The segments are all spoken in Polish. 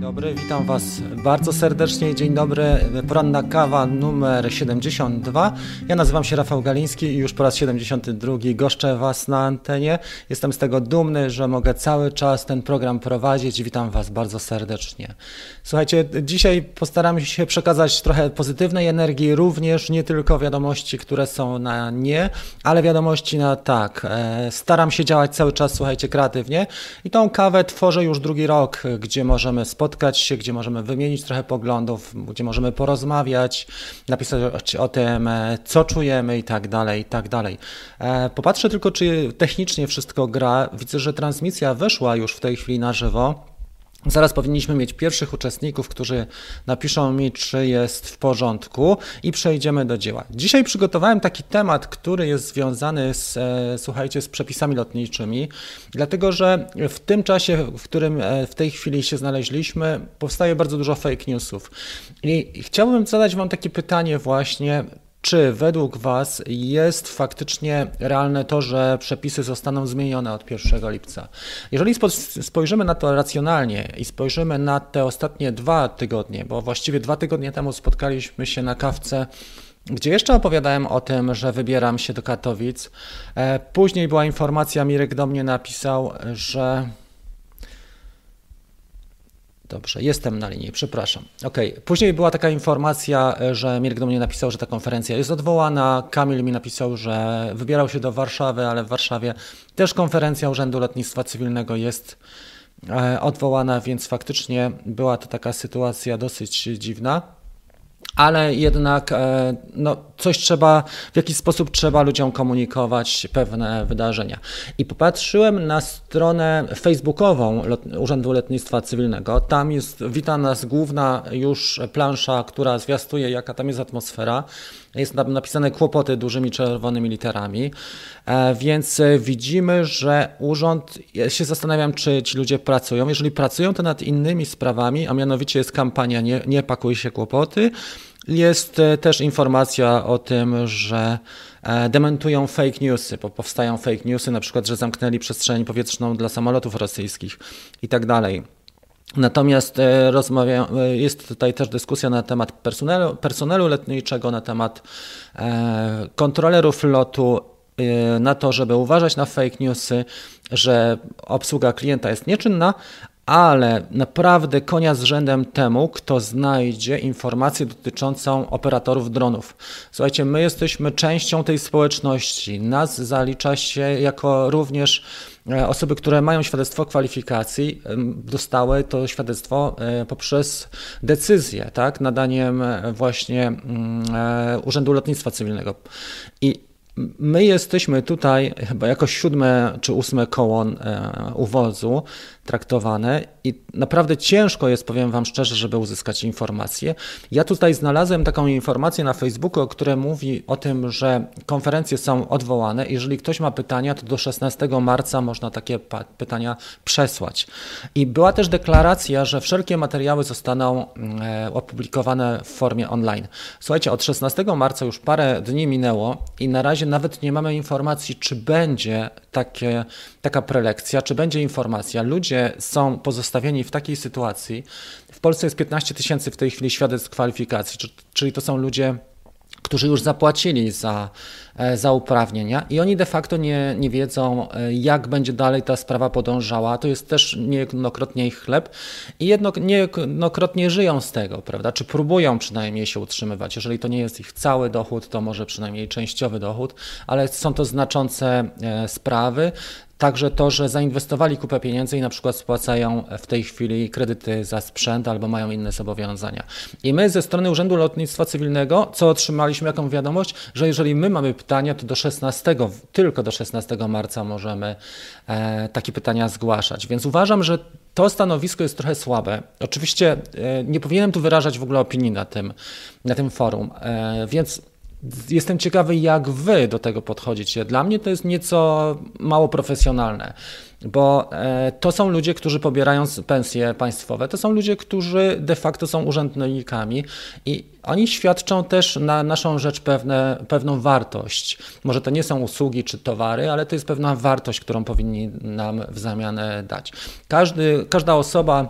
dobry, witam Was bardzo serdecznie. Dzień dobry, poranna kawa numer 72. Ja nazywam się Rafał Galiński i już po raz 72 goszczę Was na antenie. Jestem z tego dumny, że mogę cały czas ten program prowadzić. Witam Was bardzo serdecznie. Słuchajcie, dzisiaj postaram się przekazać trochę pozytywnej energii, również nie tylko wiadomości, które są na nie, ale wiadomości na tak. E, staram się działać cały czas, słuchajcie, kreatywnie i tą kawę tworzę już drugi rok, gdzie możemy spotkać spotkać się, gdzie możemy wymienić trochę poglądów, gdzie możemy porozmawiać, napisać o tym, e, co czujemy i tak dalej, i tak dalej. E, popatrzę tylko, czy technicznie wszystko gra. Widzę, że transmisja weszła już w tej chwili na żywo. Zaraz powinniśmy mieć pierwszych uczestników, którzy napiszą mi, czy jest w porządku i przejdziemy do dzieła. Dzisiaj przygotowałem taki temat, który jest związany z, e, słuchajcie, z przepisami lotniczymi, dlatego że w tym czasie, w którym e, w tej chwili się znaleźliśmy, powstaje bardzo dużo fake newsów. I chciałbym zadać Wam takie pytanie właśnie, czy według Was jest faktycznie realne to, że przepisy zostaną zmienione od 1 lipca? Jeżeli spojrzymy na to racjonalnie i spojrzymy na te ostatnie dwa tygodnie, bo właściwie dwa tygodnie temu spotkaliśmy się na kawce gdzie jeszcze opowiadałem o tym, że wybieram się do Katowic. E, później była informacja, Mirek do mnie napisał, że Dobrze, jestem na linii, przepraszam. Ok, później była taka informacja, że Mirek do mnie napisał, że ta konferencja jest odwołana. Kamil mi napisał, że wybierał się do Warszawy, ale w Warszawie też konferencja Urzędu Lotnictwa Cywilnego jest e, odwołana, więc faktycznie była to taka sytuacja dosyć dziwna ale jednak e, no, coś trzeba, w jakiś sposób trzeba ludziom komunikować pewne wydarzenia. I popatrzyłem na stronę facebookową Urzędu Lotnictwa Cywilnego. Tam jest, wita nas główna już plansza, która zwiastuje, jaka tam jest atmosfera. Jest tam napisane kłopoty dużymi czerwonymi literami, e, więc widzimy, że urząd, ja się zastanawiam, czy ci ludzie pracują. Jeżeli pracują, to nad innymi sprawami, a mianowicie jest kampania Nie, nie pakuj się kłopoty. Jest e, też informacja o tym, że e, dementują fake newsy, bo powstają fake newsy, na przykład, że zamknęli przestrzeń powietrzną dla samolotów rosyjskich i tak dalej. Natomiast e, rozmawia, jest tutaj też dyskusja na temat personelu, personelu lotniczego, na temat kontrolerów lotu, na to, żeby uważać na fake newsy, że obsługa klienta jest nieczynna, ale naprawdę konia z rzędem temu, kto znajdzie informację dotyczącą operatorów dronów. Słuchajcie, my jesteśmy częścią tej społeczności. Nas zalicza się jako również e, osoby, które mają świadectwo kwalifikacji, dostały to świadectwo e, poprzez decyzję, tak, nadaniem e, właśnie mm, Urzędu Lotnictwa Cywilnego. I My jesteśmy tutaj chyba jako siódme czy ósme koło uwozu traktowane i naprawdę ciężko jest, powiem Wam szczerze, żeby uzyskać informacje. Ja tutaj znalazłem taką informację na Facebooku, która mówi o tym, że konferencje są odwołane. Jeżeli ktoś ma pytania, to do 16 marca można takie pytania przesłać. I była też deklaracja, że wszelkie materiały zostaną e, opublikowane w formie online. Słuchajcie, od 16 marca już parę dni minęło i na razie nawet nie mamy informacji, czy będzie takie, taka prelekcja, czy będzie informacja. Ludzie są pozostawieni w takiej sytuacji. W Polsce jest 15 tysięcy w tej chwili świadectw kwalifikacji, czyli to są ludzie którzy już zapłacili za, za uprawnienia i oni de facto nie, nie wiedzą, e, jak będzie dalej ta sprawa podążała. To jest też niejednokrotnie ich chleb i jedno, niejednokrotnie żyją z tego, prawda? Czy próbują przynajmniej się utrzymywać. Jeżeli to nie jest ich cały dochód, to może przynajmniej częściowy dochód, ale są to znaczące e, sprawy. Także to, że zainwestowali kupę pieniędzy i na przykład spłacają w tej chwili kredyty za sprzęt albo mają inne zobowiązania. I my ze strony Urzędu Lotnictwa Cywilnego, co otrzymaliśmy jaką wiadomość, że jeżeli my mamy pytania, to do 16, tylko do 16 marca możemy e, takie pytania zgłaszać. Więc uważam, że to stanowisko jest trochę słabe. Oczywiście e, nie powinienem tu wyrażać w ogóle opinii na tym, na tym forum, e, więc Jestem ciekawy, jak wy do tego podchodzicie. Dla mnie to jest nieco mało profesjonalne, bo e, to są ludzie, którzy pobierają pensje państwowe, to są ludzie, którzy de facto są urzędnikami i oni świadczą też na naszą rzecz pewne, pewną wartość. Może to nie są usługi czy towary, ale to jest pewna wartość, którą powinni nam w zamian dać. Każdy, każda osoba,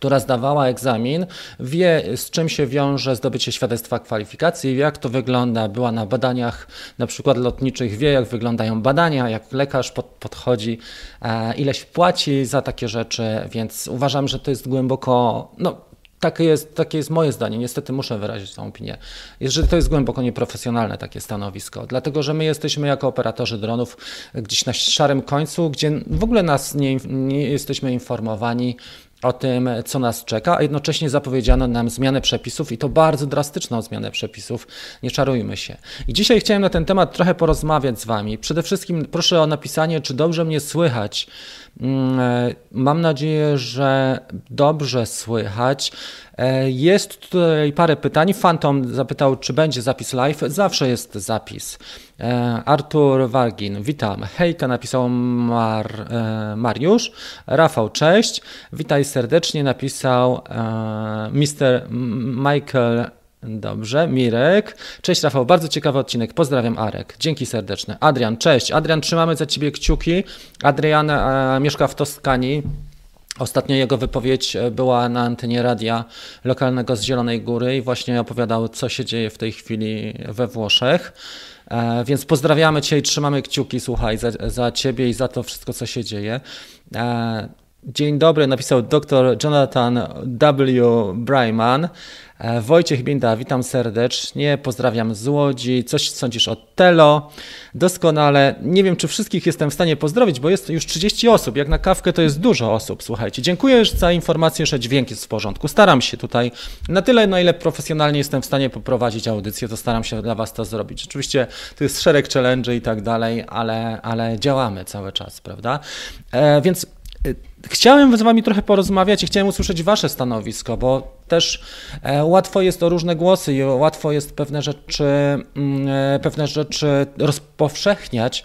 która zdawała egzamin, wie z czym się wiąże zdobycie świadectwa kwalifikacji, jak to wygląda, była na badaniach na przykład lotniczych, wie jak wyglądają badania, jak lekarz pod, podchodzi, e, ileś płaci za takie rzeczy, więc uważam, że to jest głęboko, no takie jest, takie jest moje zdanie. Niestety muszę wyrazić tą opinię. Że to jest głęboko nieprofesjonalne takie stanowisko, dlatego że my jesteśmy jako operatorzy dronów gdzieś na szarym końcu, gdzie w ogóle nas nie, nie jesteśmy informowani o tym, co nas czeka, a jednocześnie zapowiedziano nam zmianę przepisów i to bardzo drastyczną zmianę przepisów. Nie czarujmy się. I dzisiaj chciałem na ten temat trochę porozmawiać z Wami. Przede wszystkim proszę o napisanie, czy dobrze mnie słychać. Mm, e, mam nadzieję, że dobrze słychać. E, jest tutaj parę pytań. Fantom zapytał, czy będzie zapis live. Zawsze jest zapis. E, Artur Wargin, witam. Hejka napisał Mar, Mariusz. Rafał, cześć. Witaj serdecznie, napisał Mr. Michael Dobrze, Mirek. Cześć Rafał, bardzo ciekawy odcinek. Pozdrawiam Arek. Dzięki serdeczne. Adrian, cześć. Adrian, trzymamy za Ciebie kciuki. Adrian e, mieszka w Toskanii. Ostatnio jego wypowiedź e, była na antenie radia lokalnego z Zielonej Góry i właśnie opowiadał, co się dzieje w tej chwili we Włoszech. E, więc pozdrawiamy Cię i trzymamy kciuki, słuchaj, za, za Ciebie i za to wszystko, co się dzieje. E, dzień dobry, napisał dr Jonathan W. Bryman. E, Wojciech Binda, witam serdecznie, pozdrawiam z Łodzi. Coś sądzisz o Telo? Doskonale. Nie wiem, czy wszystkich jestem w stanie pozdrowić, bo jest już 30 osób. Jak na kawkę to jest dużo osób, słuchajcie. Dziękuję za informację, że dźwięk jest w porządku. Staram się tutaj na tyle, na ile profesjonalnie jestem w stanie poprowadzić audycję, to staram się dla Was to zrobić. Oczywiście to jest szereg challenge i tak dalej, ale, ale działamy cały czas, prawda? E, więc e, Chciałem z Wami trochę porozmawiać i chciałem usłyszeć Wasze stanowisko, bo też e, łatwo jest o różne głosy i łatwo jest pewne rzeczy, mm, e, pewne rzeczy rozpowszechniać,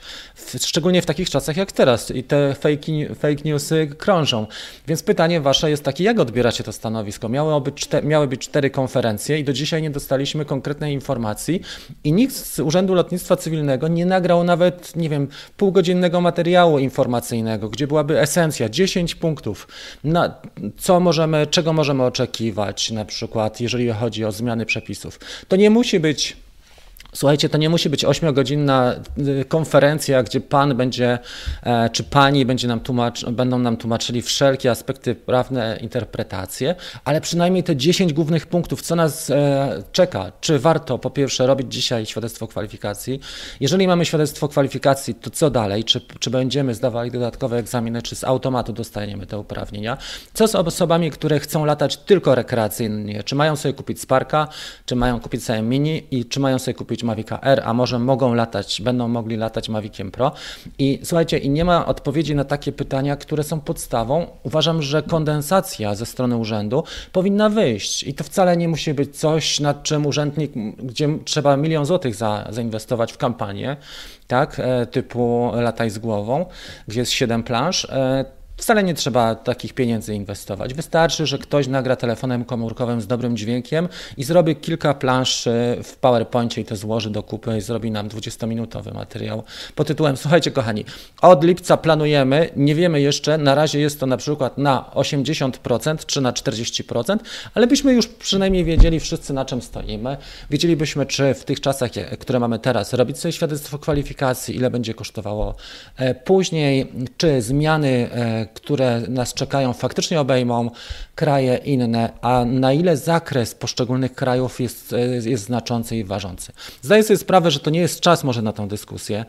szczególnie w takich czasach jak teraz i te fake, fake newsy krążą. Więc pytanie Wasze jest takie, jak odbieracie to stanowisko? Miały być, miały być cztery konferencje i do dzisiaj nie dostaliśmy konkretnej informacji i nikt z Urzędu Lotnictwa Cywilnego nie nagrał nawet, nie wiem, półgodzinnego materiału informacyjnego, gdzie byłaby esencja, 10 10 punktów. Na co możemy, czego możemy oczekiwać, na przykład, jeżeli chodzi o zmiany przepisów. To nie musi być Słuchajcie, to nie musi być ośmiogodzinna y, konferencja, gdzie pan będzie, e, czy pani będzie nam tłumacz, będą nam tłumaczyli wszelkie aspekty prawne, interpretacje, ale przynajmniej te 10 głównych punktów, co nas e, czeka. Czy warto po pierwsze robić dzisiaj świadectwo kwalifikacji? Jeżeli mamy świadectwo kwalifikacji, to co dalej? Czy, czy będziemy zdawali dodatkowe egzaminy, czy z automatu dostaniemy te uprawnienia? Co z osobami, które chcą latać tylko rekreacyjnie? Czy mają sobie kupić Sparka, czy mają kupić sobie Mini i czy mają sobie kupić Mavica R, a może mogą latać, będą mogli latać Maviciem Pro. I słuchajcie, i nie ma odpowiedzi na takie pytania, które są podstawą. Uważam, że kondensacja ze strony urzędu powinna wyjść i to wcale nie musi być coś, nad czym urzędnik, gdzie trzeba milion złotych za, zainwestować w kampanię, tak, e, typu lataj z głową, gdzie jest 7 planż. Wcale nie trzeba takich pieniędzy inwestować. Wystarczy, że ktoś nagra telefonem komórkowym z dobrym dźwiękiem i zrobi kilka plansz w PowerPoincie i to złoży do kupy i zrobi nam 20-minutowy materiał pod tytułem Słuchajcie kochani, od lipca planujemy, nie wiemy jeszcze, na razie jest to na przykład na 80% czy na 40%, ale byśmy już przynajmniej wiedzieli wszyscy na czym stoimy. Wiedzielibyśmy, czy w tych czasach, które mamy teraz, robić sobie świadectwo kwalifikacji, ile będzie kosztowało e, później, czy zmiany e, które nas czekają, faktycznie obejmą kraje inne, a na ile zakres poszczególnych krajów jest, jest znaczący i ważący. Zdaję sobie sprawę, że to nie jest czas może na tę dyskusję,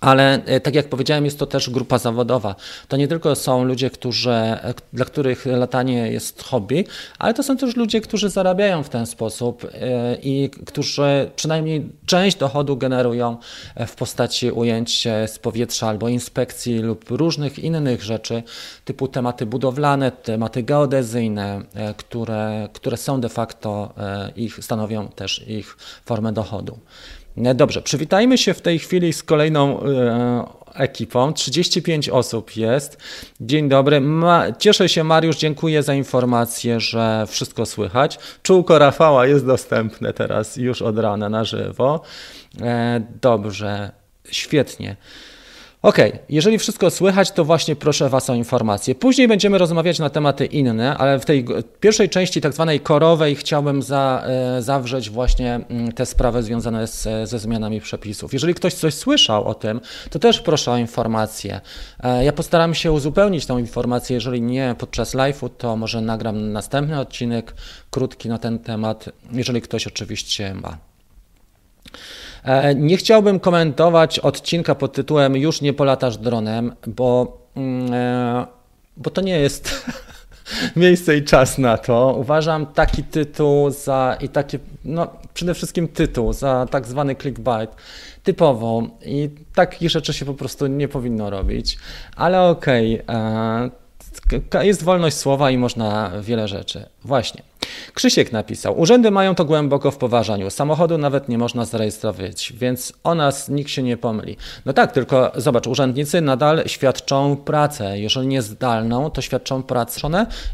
ale e, tak jak powiedziałem, jest to też grupa zawodowa. To nie tylko są ludzie, którzy, e, dla których latanie jest hobby, ale to są też ludzie, którzy zarabiają w ten sposób e, i którzy przynajmniej część dochodu generują w postaci ujęć z powietrza albo inspekcji lub różnych innych rzeczy, typu tematy budowlane, tematy geodezyjne, które, które są de facto ich, stanowią też ich formę dochodu. E, dobrze, przywitajmy się w tej chwili z kolejną e, ekipą. 35 osób jest. Dzień dobry. Ma, cieszę się, Mariusz, dziękuję za informację, że wszystko słychać. Czółko Rafała jest dostępne teraz już od rana na żywo. E, dobrze, świetnie. Ok, jeżeli wszystko słychać, to właśnie proszę Was o informacje. Później będziemy rozmawiać na tematy inne, ale w tej pierwszej części, tak zwanej korowej, chciałbym za, e, zawrzeć właśnie mm, te sprawy związane z, ze zmianami przepisów. Jeżeli ktoś coś słyszał o tym, to też proszę o informacje. E, ja postaram się uzupełnić tą informację, jeżeli nie podczas live'u, to może nagram następny odcinek krótki na ten temat, jeżeli ktoś oczywiście ma. E, nie chciałbym komentować odcinka pod tytułem Już nie polatasz dronem, bo, mm, e, bo to nie jest miejsce i czas na to. Uważam taki tytuł za i takie, no przede wszystkim tytuł za tak zwany clickbait typowo i takich rzeczy się po prostu nie powinno robić, ale okej, okay, e, jest wolność słowa i można wiele rzeczy. Właśnie. Krzysiek napisał: Urzędy mają to głęboko w poważaniu. Samochodu nawet nie można zarejestrować, więc o nas nikt się nie pomyli. No tak, tylko zobacz, urzędnicy nadal świadczą pracę. Jeżeli nie zdalną, to świadczą pracę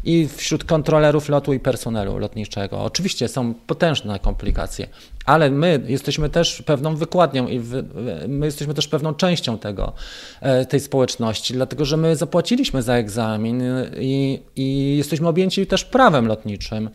i wśród kontrolerów lotu i personelu lotniczego. Oczywiście są potężne komplikacje, ale my jesteśmy też pewną wykładnią i my jesteśmy też pewną częścią tego, e, tej społeczności, dlatego że my zapłaciliśmy za egzamin i, i jesteśmy objęci też prawem lotniczym.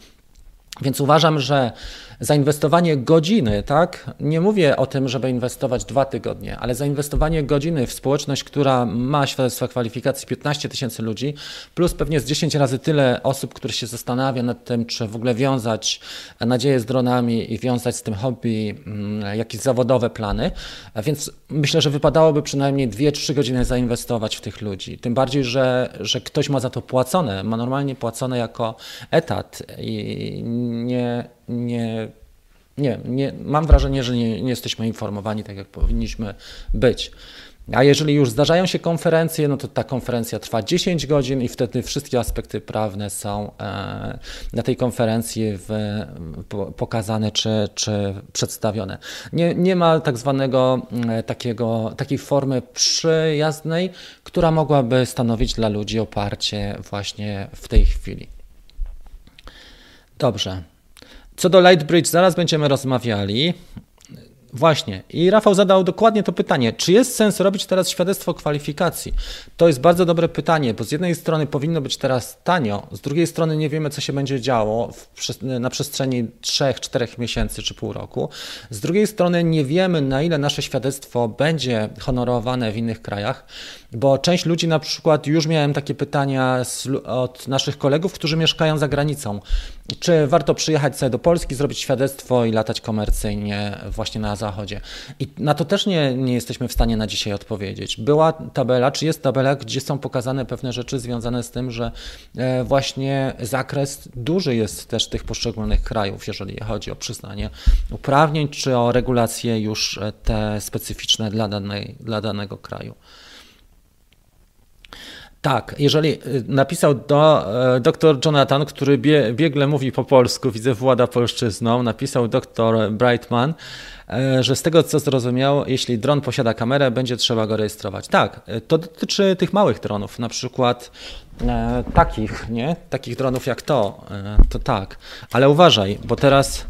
Więc uważam, że zainwestowanie godziny, tak? Nie mówię o tym, żeby inwestować dwa tygodnie, ale zainwestowanie godziny w społeczność, która ma świadectwa kwalifikacji 15 tysięcy ludzi, plus pewnie z 10 razy tyle osób, które się zastanawia nad tym, czy w ogóle wiązać nadzieję z dronami i wiązać z tym hobby mm, jakieś zawodowe plany. Więc myślę, że wypadałoby przynajmniej 2-3 godziny zainwestować w tych ludzi. Tym bardziej, że, że ktoś ma za to płacone, ma normalnie płacone jako etat i nie, nie, nie, nie mam wrażenie, że nie, nie jesteśmy informowani tak, jak powinniśmy być. A jeżeli już zdarzają się konferencje, no to ta konferencja trwa 10 godzin i wtedy wszystkie aspekty prawne są e, na tej konferencji pokazane czy, czy przedstawione. Nie, nie ma tak zwanego e, takiego, takiej formy przyjaznej, która mogłaby stanowić dla ludzi oparcie właśnie w tej chwili. Dobrze. Co do Lightbridge, zaraz będziemy rozmawiali. Właśnie. I Rafał zadał dokładnie to pytanie, czy jest sens robić teraz świadectwo kwalifikacji? To jest bardzo dobre pytanie, bo z jednej strony powinno być teraz tanio, z drugiej strony nie wiemy, co się będzie działo w, na przestrzeni 3-4 miesięcy czy pół roku. Z drugiej strony nie wiemy, na ile nasze świadectwo będzie honorowane w innych krajach, bo część ludzi na przykład, już miałem takie pytania z, od naszych kolegów, którzy mieszkają za granicą. Czy warto przyjechać sobie do Polski, zrobić świadectwo i latać komercyjnie właśnie na zachodzie? I na to też nie, nie jesteśmy w stanie na dzisiaj odpowiedzieć. Była tabela, czy jest tabela, gdzie są pokazane pewne rzeczy związane z tym, że e, właśnie zakres duży jest też tych poszczególnych krajów, jeżeli chodzi o przyznanie uprawnień, czy o regulacje już e, te specyficzne dla, danej, dla danego kraju. Tak, jeżeli y, napisał do, e, doktor Jonathan, który bie, biegle mówi po polsku, widzę włada polszczyzną, napisał doktor Brightman, e, że z tego co zrozumiał, jeśli dron posiada kamerę, będzie trzeba go rejestrować. Tak, e, to dotyczy tych małych dronów, na przykład e, takich, nie? Takich dronów jak to, e, to tak. Ale uważaj, bo teraz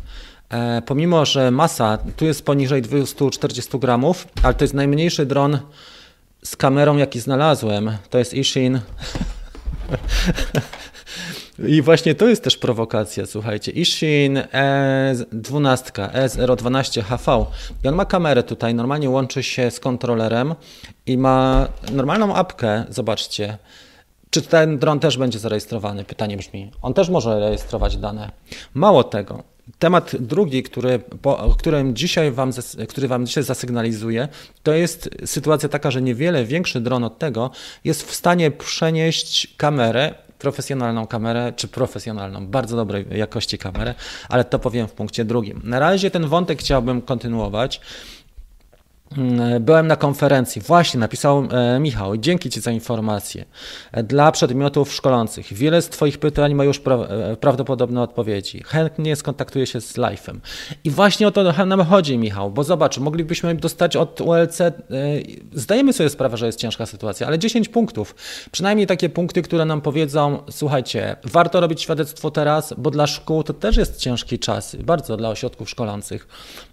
e, pomimo, że masa tu jest poniżej 240 gramów, ale to jest najmniejszy dron z kamerą, jaki znalazłem, to jest Ishin. I właśnie to jest też prowokacja, słuchajcie. Ishin E12, E012 HV. I on ma kamerę tutaj, normalnie łączy się z kontrolerem i ma normalną apkę, zobaczcie. Czy ten dron też będzie zarejestrowany? Pytanie brzmi. On też może rejestrować dane. Mało tego, Temat drugi, który, po, którym dzisiaj wam, który Wam dzisiaj zasygnalizuję, to jest sytuacja taka, że niewiele większy dron od tego jest w stanie przenieść kamerę, profesjonalną kamerę, czy profesjonalną, bardzo dobrej jakości kamerę, ale to powiem w punkcie drugim. Na razie ten wątek chciałbym kontynuować. Mm, byłem na konferencji, właśnie napisał e, Michał, dzięki Ci za informację. E, dla przedmiotów szkolących. Wiele z Twoich pytań ma już pra e, prawdopodobne odpowiedzi. Chętnie skontaktuję się z Life'em. I właśnie o to nam chodzi, Michał, bo zobacz, moglibyśmy dostać od ULC, zdajemy sobie sprawę, że jest ciężka sytuacja, ale 10 punktów. Przynajmniej takie punkty, które nam powiedzą, słuchajcie, warto robić świadectwo teraz, bo dla szkół to też jest ciężki czas, bardzo dla ośrodków szkolących.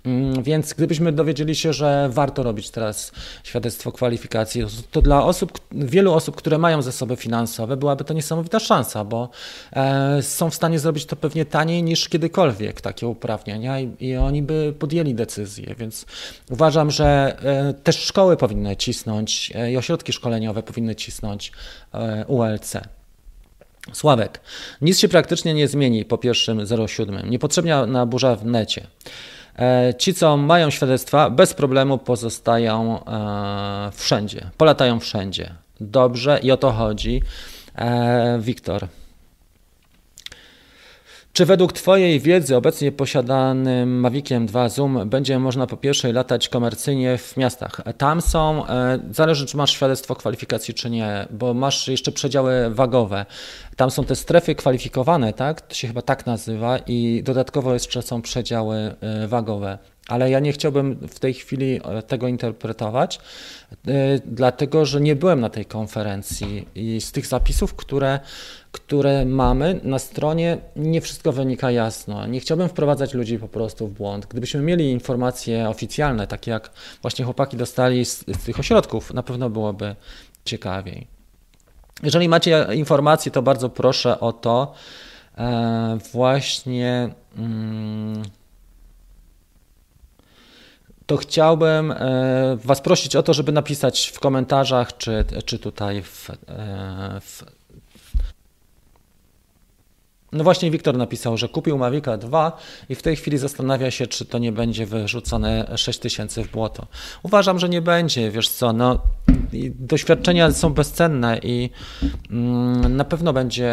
Mm, więc gdybyśmy dowiedzieli się, że warto warto robić teraz świadectwo kwalifikacji. To dla osób, wielu osób, które mają zasoby finansowe, byłaby to niesamowita szansa, bo e, są w stanie zrobić to pewnie taniej niż kiedykolwiek takie uprawnienia i, i oni by podjęli decyzję, więc uważam, że e, też szkoły powinny cisnąć e, i ośrodki szkoleniowe powinny cisnąć ULC. Sławek. Nic się praktycznie nie zmieni po pierwszym 07. Niepotrzebna burza w necie. E, ci, co mają świadectwa, bez problemu pozostają e, wszędzie, polatają wszędzie. Dobrze i o to chodzi. E, Wiktor. Czy według Twojej wiedzy obecnie posiadanym Maviciem 2 Zoom będzie można po pierwsze latać komercyjnie w miastach? Tam są, e, zależy czy masz świadectwo kwalifikacji czy nie, bo masz jeszcze przedziały wagowe. Tam są te strefy kwalifikowane, tak? To się chyba tak nazywa i dodatkowo jeszcze są przedziały e, wagowe ale ja nie chciałbym w tej chwili e, tego interpretować, dlatego że nie byłem na tej konferencji i z tych zapisów, które które mamy na stronie, nie wszystko wynika jasno. Nie chciałbym wprowadzać ludzi po prostu w błąd. Gdybyśmy mieli informacje oficjalne, takie jak właśnie chłopaki dostali z, z tych ośrodków, na pewno byłoby ciekawiej. Jeżeli macie informacje, to bardzo proszę o to. E, właśnie. Mm, to chciałbym e, Was prosić o to, żeby napisać w komentarzach, czy, czy tutaj w, e, w no właśnie Wiktor napisał, że kupił Mavica 2 i w tej chwili zastanawia się, czy to nie będzie wyrzucone 6000 w błoto. Uważam, że nie będzie, wiesz co, no doświadczenia są bezcenne i mm, na pewno będzie,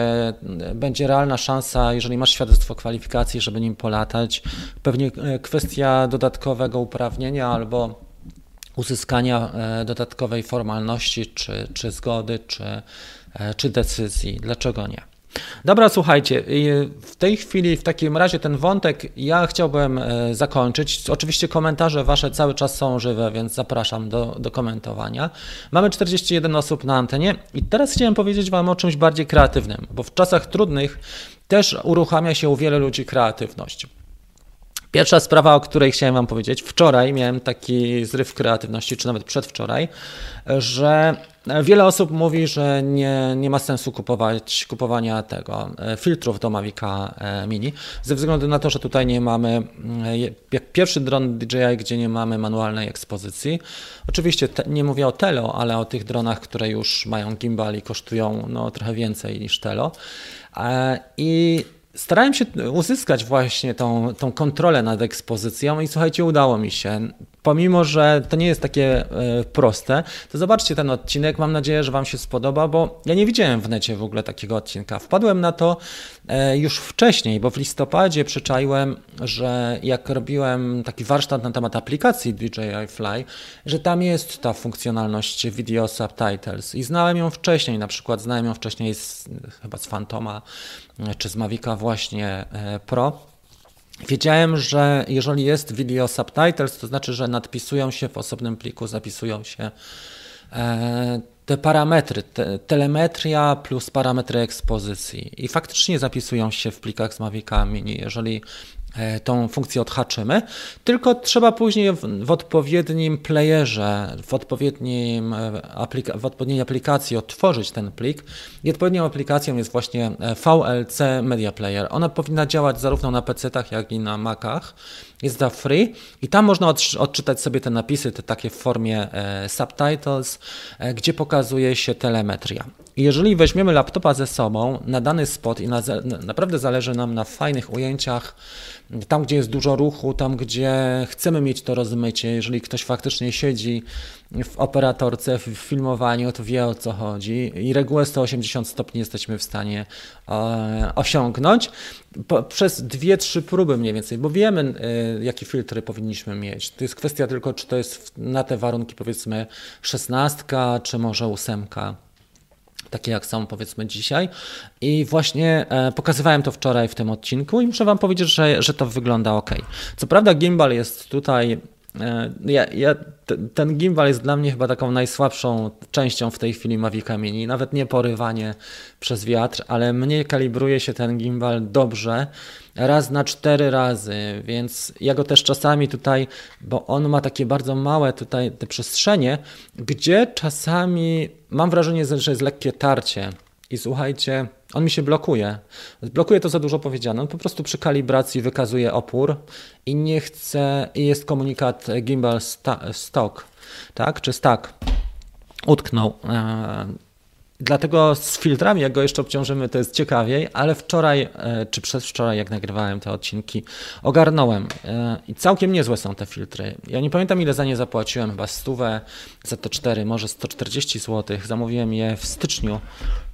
będzie realna szansa, jeżeli masz świadectwo kwalifikacji, żeby nim polatać. Pewnie e, kwestia dodatkowego uprawnienia albo uzyskania e, dodatkowej formalności, czy, czy zgody, czy, e, czy decyzji. Dlaczego nie? Dobra, słuchajcie, w tej chwili, w takim razie ten wątek ja chciałbym e, zakończyć. Oczywiście komentarze wasze cały czas są żywe, więc zapraszam do, do komentowania. Mamy 41 osób na antenie i teraz chciałem powiedzieć wam o czymś bardziej kreatywnym, bo w czasach trudnych też uruchamia się u wielu ludzi kreatywność. Pierwsza sprawa, o której chciałem Wam powiedzieć, wczoraj miałem taki zryw kreatywności, czy nawet przedwczoraj, że wiele osób mówi, że nie, nie ma sensu kupować, kupowania tego e, filtrów do Mavica e, Mini, ze względu na to, że tutaj nie mamy, e, jak pierwszy dron DJI, gdzie nie mamy manualnej ekspozycji. Oczywiście te, nie mówię o Telo, ale o tych dronach, które już mają gimbal i kosztują no, trochę więcej niż Telo. I starałem się uzyskać właśnie tą, tą kontrolę nad ekspozycją i słuchajcie, udało mi się pomimo, że to nie jest takie e, proste, to zobaczcie ten odcinek. Mam nadzieję, że Wam się spodoba, bo ja nie widziałem w necie w ogóle takiego odcinka. Wpadłem na to e, już wcześniej, bo w listopadzie przyczaiłem, że jak robiłem taki warsztat na temat aplikacji DJI Fly, że tam jest ta funkcjonalność video subtitles i znałem ją wcześniej, na przykład znałem ją wcześniej z, chyba z Fantoma e, czy z Mavica właśnie Pro. Wiedziałem, że jeżeli jest video subtitles, to znaczy, że nadpisują się w osobnym pliku, zapisują się e, te parametry, te, telemetria plus parametry ekspozycji i faktycznie zapisują się w plikach z Mavicami. Jeżeli tą funkcję odhaczymy, tylko trzeba później w, w odpowiednim playerze, w, odpowiednim e, aplika w odpowiedniej aplikacji otworzyć ten plik i odpowiednią aplikacją jest właśnie e, VLC Media Player. Ona powinna działać zarówno na PC-tach, jak i na Macach. Jest za free i tam można odczytać sobie te napisy, te takie w formie subtitles, gdzie pokazuje się telemetria. Jeżeli weźmiemy laptopa ze sobą na dany spot i na, naprawdę zależy nam na fajnych ujęciach, tam gdzie jest dużo ruchu, tam gdzie chcemy mieć to rozmycie, jeżeli ktoś faktycznie siedzi w operatorce, w filmowaniu, to wie o co chodzi i regułę 180 stopni jesteśmy w stanie e, osiągnąć przez dwie, trzy próby mniej więcej, bo wiemy e, jakie filtry powinniśmy mieć. To jest kwestia tylko, czy to jest na te warunki powiedzmy szesnastka, czy może ósemka takie jak są powiedzmy dzisiaj. I właśnie e, pokazywałem to wczoraj w tym odcinku i muszę Wam powiedzieć, że, że to wygląda ok. Co prawda gimbal jest tutaj Ja, ja, ten gimbal jest dla mnie chyba taką najsłabszą częścią w tej chwili Mavica Mini. Nawet nie porywanie przez wiatr, ale mnie kalibruje się ten gimbal dobrze raz na cztery razy, więc ja go też czasami tutaj, bo on ma takie bardzo małe tutaj te przestrzenie, gdzie czasami mam wrażenie, że jest lekkie tarcie. I słuchajcie, on mi się blokuje. Blokuje to za dużo powiedziane. On po prostu przy kalibracji wykazuje opór i nie chce, i jest komunikat gimbal stock, tak, czy stack. Utknął. Dlatego z filtrami, jak go jeszcze obciążymy, to jest ciekawiej, ale wczoraj, e, czy przedwczoraj, jak nagrywałem te odcinki, ogarnąłem e, i całkiem niezłe są te filtry. Ja nie pamiętam, ile za nie zapłaciłem, chyba stówę za te cztery, może 140 zł. Zamówiłem je w styczniu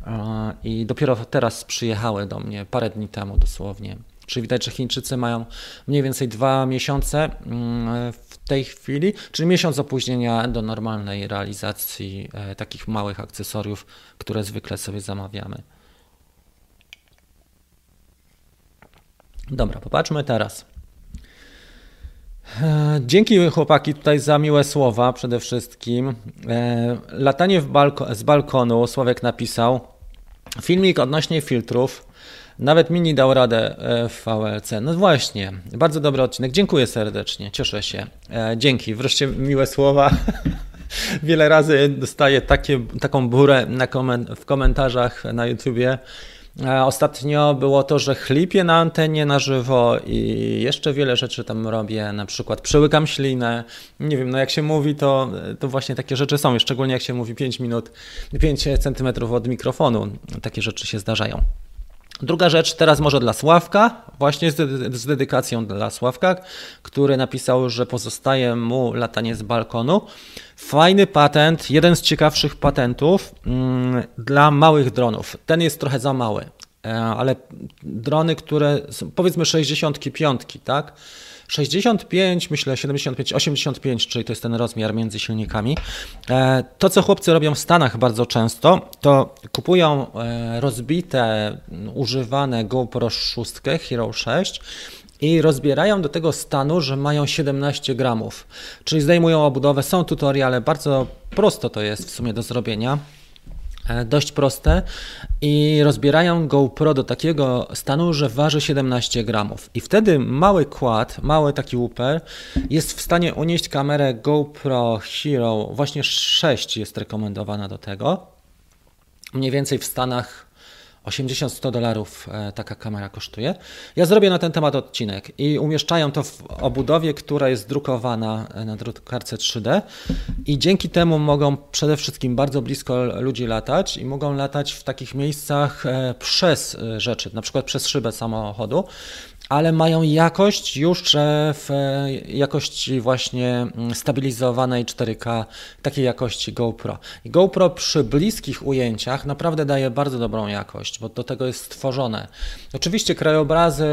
e, i dopiero teraz przyjechały do mnie, parę dni temu dosłownie. Czyli widać, że Chińczycy mają mniej więcej dwa miesiące mm, tej chwili, czyli miesiąc opóźnienia do normalnej realizacji e, takich małych akcesoriów, które zwykle sobie zamawiamy. Dobra, popatrzmy teraz. E, dzięki chłopaki tutaj za miłe słowa przede wszystkim. E, latanie balko z balkonu, Sławek napisał. Filmik odnośnie filtrów. Nawet Mini dał radę e, w VLC. No właśnie, bardzo dobry odcinek. Dziękuję serdecznie, cieszę się. E, dzięki, wreszcie miłe słowa. Wiele razy dostaję takie, taką burę koment w komentarzach na YouTubie. E, ostatnio było to, że chlipię na antenie na żywo i jeszcze wiele rzeczy tam robię, na przykład przełykam ślinę. Nie wiem, no jak się mówi, to, to właśnie takie rzeczy są, szczególnie jak się mówi 5 minut, 5 centymetrów od mikrofonu. Takie rzeczy się zdarzają. Druga rzecz, teraz może dla Sławka, właśnie z, dedykacją dla Sławka, który napisał, że pozostaje mu latanie z balkonu. Fajny patent, jeden z ciekawszych patentów mm, dla małych dronów. Ten jest trochę za mały, e, ale drony, które są powiedzmy 65, tak? 65, myślę 75, 85, czyli to jest ten rozmiar między silnikami. E, to, co chłopcy robią w Stanach bardzo często, to kupują e, rozbite, używane GoPro 6, Hero 6 i rozbierają do tego stanu, że mają 17 gramów. Czyli zdejmują obudowę, są tutoriale, bardzo prosto to jest w sumie do zrobienia. E, dość proste i rozbierają GoPro do takiego stanu, że waży 17 gramów. I wtedy mały kład, mały taki łuper jest w stanie unieść kamerę GoPro Hero, właśnie 6 jest rekomendowana do tego. Mniej więcej w Stanach 80-100 dolarów e, taka kamera kosztuje. Ja zrobię na ten temat odcinek i umieszczają to w obudowie, która jest drukowana e, na drukarce 3D i dzięki temu mogą przede wszystkim bardzo blisko ludzi latać i mogą latać w takich miejscach e, przez rzeczy, na przykład przez szybę samochodu, ale mają jakość już w jakości właśnie mm, stabilizowanej 4K, takiej jakości GoPro. I GoPro przy bliskich ujęciach naprawdę daje bardzo dobrą jakość, bo do tego jest stworzone. Oczywiście krajobrazy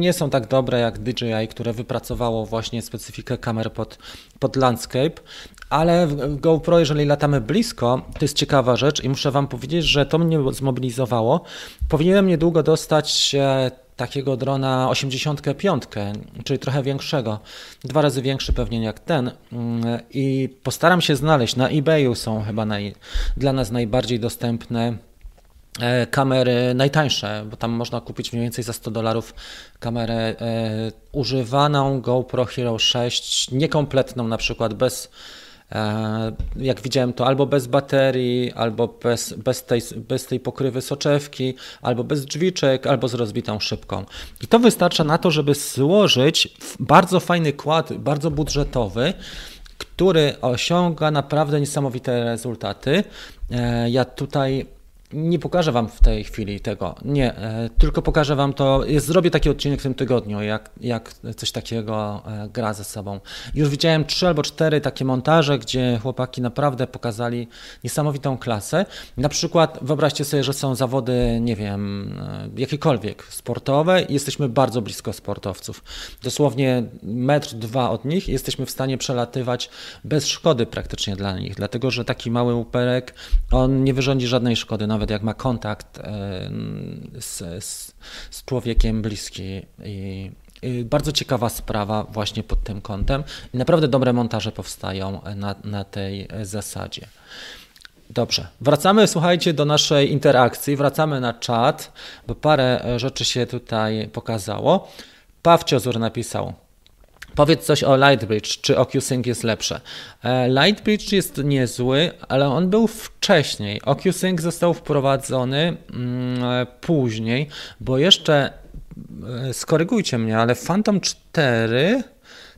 nie są tak dobre jak DJI, które wypracowało właśnie specyfikę kamer pod, pod landscape, ale w GoPro, jeżeli latamy blisko, to jest ciekawa rzecz i muszę Wam powiedzieć, że to mnie zmobilizowało. Powinienem niedługo dostać takiego drona 85, czyli trochę większego, dwa razy większy pewnie jak ten. Mm, i postaram się znaleźć, na eBayu są chyba naj, dla nas najbardziej dostępne e, kamery najtańsze, bo tam można kupić mniej więcej za 100 dolarów kamerę e, używaną GoPro Hero 6, niekompletną na przykład bez jak widziałem, to albo bez baterii, albo bez, bez, tej, bez tej pokrywy soczewki, albo bez drzwiczek, albo z rozbitą szybką. I to wystarcza na to, żeby złożyć bardzo fajny kład, bardzo budżetowy, który osiąga naprawdę niesamowite rezultaty. E, ja tutaj nie pokażę Wam w tej chwili tego, nie, e, tylko pokażę Wam to, zrobię taki odcinek w tym tygodniu, jak, jak coś takiego e, gra ze sobą. Już widziałem trzy albo cztery takie montaże, gdzie chłopaki naprawdę pokazali niesamowitą klasę. Na przykład wyobraźcie sobie, że są zawody, nie wiem, e, jakiekolwiek sportowe i jesteśmy bardzo blisko sportowców. Dosłownie metr, dwa od nich jesteśmy w stanie przelatywać bez szkody praktycznie dla nich, dlatego że taki mały uperek, on nie wyrządzi żadnej szkody, nawet jak ma kontakt z, z, z człowiekiem bliski i, bardzo ciekawa sprawa właśnie pod tym kątem naprawdę dobre montaże powstają na, na tej zasadzie. Dobrze, wracamy, słuchajcie, do naszej interakcji, wracamy na czat, bo parę rzeczy się tutaj pokazało. Pawciozur napisał, Powiedz coś o Lightbridge, czy OcuSync jest lepsze. E, Lightbridge jest niezły, ale on był wcześniej. OcuSync został wprowadzony mm, później, bo jeszcze, e, skorygujcie mnie, ale Phantom 4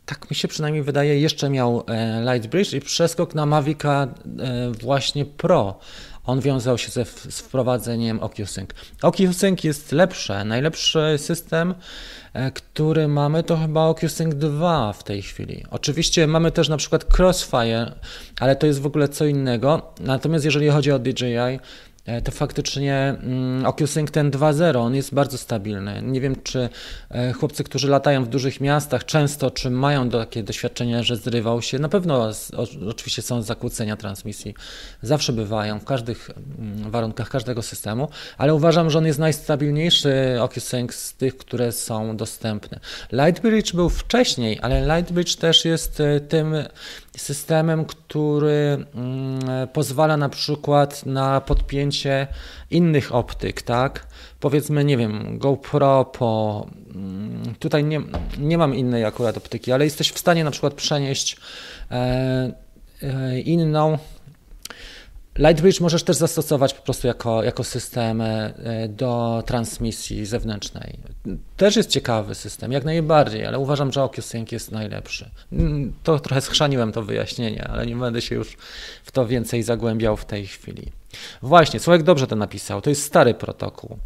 tak mi się przynajmniej wydaje, jeszcze miał e, Lightbridge i przeskok na Mavica właśnie Pro. On wiązał się ze, z wprowadzeniem OcuSync. OcuSync jest lepsze, najlepszy system E, który mamy, to chyba OcuSync 2 w tej chwili. Oczywiście mamy też na przykład Crossfire, ale to jest w ogóle co innego. Natomiast jeżeli chodzi o DJI, to faktycznie mm, OcuSync ten 2.0, on jest bardzo stabilny. Nie wiem, czy e, chłopcy, którzy latają w dużych miastach często, czy mają takie doświadczenie, że zrywał się. Na pewno oczywiście są zakłócenia transmisji. Zawsze bywają w każdych mm, warunkach każdego systemu, ale uważam, że on jest najstabilniejszy OcuSync z tych, które są dostępne. Lightbridge był wcześniej, ale Lightbridge też jest e, tym systemem, który mm, pozwala na przykład na podpięcie innych optyk, tak? Powiedzmy, nie wiem, GoPro po. Mm, tutaj nie, nie mam innej akurat optyki, ale jesteś w stanie na przykład przenieść e, e, inną Lightbridge możesz też zastosować po prostu jako, jako system e, do transmisji zewnętrznej. Też jest ciekawy system, jak najbardziej, ale uważam, że OcuSync jest najlepszy. Mm, to trochę schrzaniłem to wyjaśnienie, ale nie będę się już w to więcej zagłębiał w tej chwili. Właśnie, Słowek dobrze to napisał, to jest stary protokół.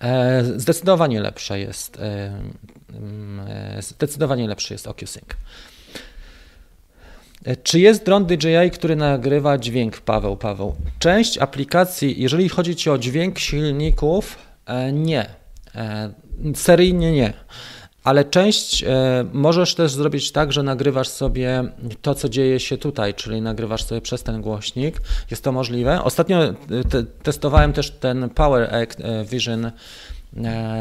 E, zdecydowanie lepsze jest, e, mm, zdecydowanie lepszy jest OcuSync. E, czy jest dron DJI, który nagrywa dźwięk, Paweł? Paweł. Część aplikacji, jeżeli chodzi Ci o dźwięk silników, e, nie. E, seryjnie nie. Ale część możesz też zrobić tak, że nagrywasz sobie to, co dzieje się tutaj, czyli nagrywasz sobie przez ten głośnik. Jest to możliwe. Ostatnio te, testowałem też ten Power Vision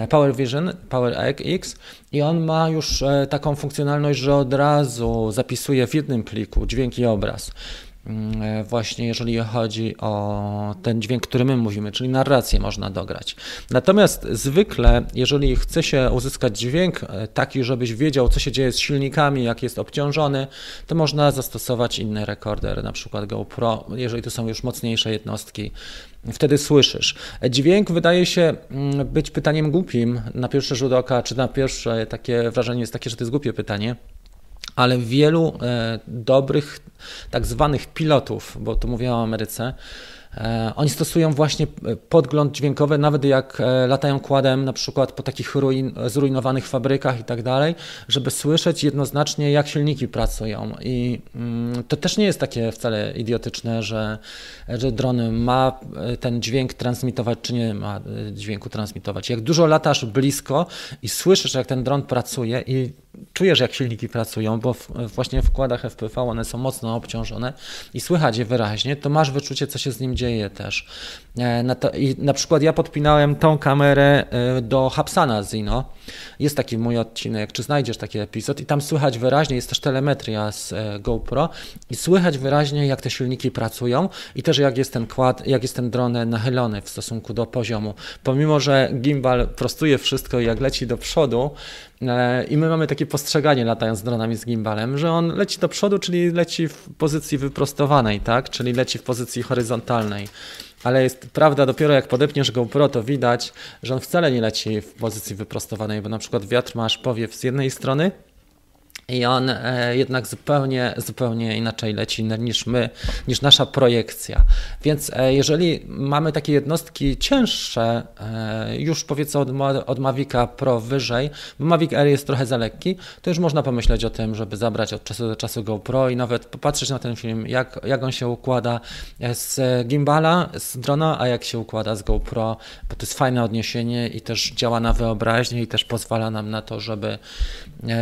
Power Vision, Power X i on ma już e, taką funkcjonalność, że od razu zapisuje w jednym pliku dźwięk i obraz. Mm, e, właśnie jeżeli chodzi o ten dźwięk, który my mówimy, czyli narrację można dograć. Natomiast zwykle, jeżeli chce się uzyskać dźwięk taki, żebyś wiedział, co się dzieje z silnikami, jak jest obciążony, to można zastosować inny rekorder, na przykład GoPro, jeżeli to są już mocniejsze jednostki, wtedy słyszysz. Dźwięk wydaje się mm, być pytaniem głupim na pierwszy rzut oka, czy na pierwsze takie wrażenie jest takie, że to jest głupie pytanie ale wielu e, dobrych tak zwanych pilotów, bo tu mówię o Ameryce, E, oni stosują właśnie e, podgląd dźwiękowy, nawet jak latają kładem na przykład po takich ruin, zrujnowanych fabrykach i tak dalej, żeby słyszeć jednoznacznie, jak silniki pracują. I mm, to też nie jest takie wcale idiotyczne, że, że dron ma ten dźwięk transmitować, czy nie ma dźwięku transmitować. Jak dużo latasz blisko i słyszysz, jak ten dron pracuje i czujesz, jak silniki pracują, bo w, właśnie w wkładach FPV one są mocno obciążone i słychać je wyraźnie, to masz wyczucie, co się z nim dzieje też. E, na, to, i na przykład ja podpinałem tą kamerę e, do Hapsana Zino. Jest taki mój odcinek, czy znajdziesz taki epizod i tam słychać wyraźnie, jest też telemetria z e, GoPro i słychać wyraźnie, jak te silniki pracują i też jak jest ten kład, jak jest ten dron nachylony w stosunku do poziomu. Pomimo, że gimbal prostuje wszystko i jak leci do przodu, i my mamy takie postrzeganie latając dronami z gimbalem, że on leci do przodu, czyli leci w pozycji wyprostowanej, tak? czyli leci w pozycji horyzontalnej ale jest prawda, dopiero jak podepniesz GoPro, to widać, że on wcale nie leci w pozycji wyprostowanej, bo na przykład wiatr masz powiew z jednej strony, i on e, jednak zupełnie, zupełnie inaczej leci niż my, niż nasza projekcja. Więc e, jeżeli mamy takie jednostki cięższe, e, już powiedzmy od, od Mavica Pro wyżej, bo Mavic Air jest trochę za lekki, to już można pomyśleć o tym, żeby zabrać od czasu do czasu GoPro i nawet popatrzeć na ten film, jak, jak on się układa z gimbala, z drona, a jak się układa z GoPro, bo to jest fajne odniesienie i też działa na wyobraźnię i też pozwala nam na to, żeby,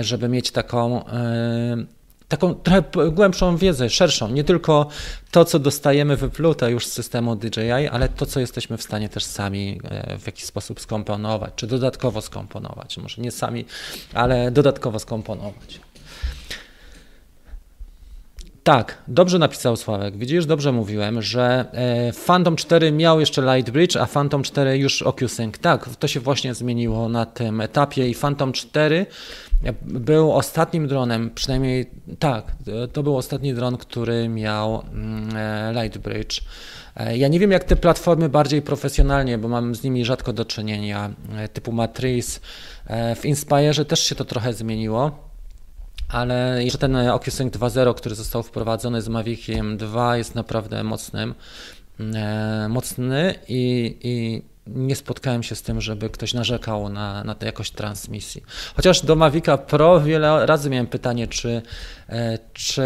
żeby mieć taką E, taką trochę głębszą wiedzę, szerszą, nie tylko to, co dostajemy wyplute już z systemu DJI, ale to, co jesteśmy w stanie też sami e, w jakiś sposób skomponować, czy dodatkowo skomponować, może nie sami, ale dodatkowo skomponować. Tak, dobrze napisał Sławek. Widzisz, dobrze mówiłem, że e, Phantom 4 miał jeszcze Lightbridge, a Phantom 4 już OcuSync. Tak, to się właśnie zmieniło na tym etapie i Phantom 4 był ostatnim dronem, przynajmniej tak, to był ostatni dron, który miał mm, e, Lightbridge. E, ja nie wiem, jak te platformy bardziej profesjonalnie, bo mam z nimi rzadko do czynienia, typu Matrice. W Inspire też się to trochę zmieniło ale jeszcze ten OcuSync 2.0, który został wprowadzony z Maviciem 2 jest naprawdę mocnym, e, mocny i, i nie spotkałem się z tym, żeby ktoś narzekał na, na tę jakość transmisji. Chociaż do Mavica Pro wiele razy miałem pytanie, czy, e, czy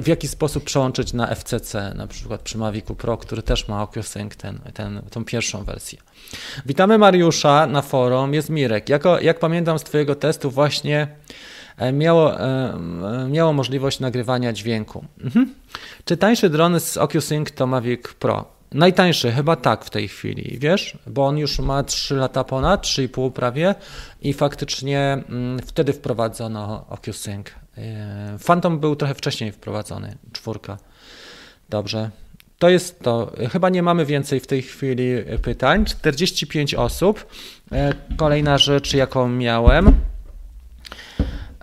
w jaki sposób przełączyć na FCC, na przykład przy Mavicu Pro, który też ma OcuSync, ten, ten, tą pierwszą wersję. Witamy Mariusza na forum, jest Mirek. Jako, jak pamiętam z Twojego testu właśnie E, miało, e, miało możliwość nagrywania dźwięku. Mhm. Czy tańszy dron z OcuSync to Mavic Pro? Najtańszy, chyba tak w tej chwili, wiesz, bo on już ma 3 lata ponad, 3,5 prawie i faktycznie mm, wtedy wprowadzono OcuSync. E, Phantom był trochę wcześniej wprowadzony, czwórka. Dobrze. To jest to. Chyba nie mamy więcej w tej chwili pytań. 45 osób. Kolejna rzecz, jaką miałem.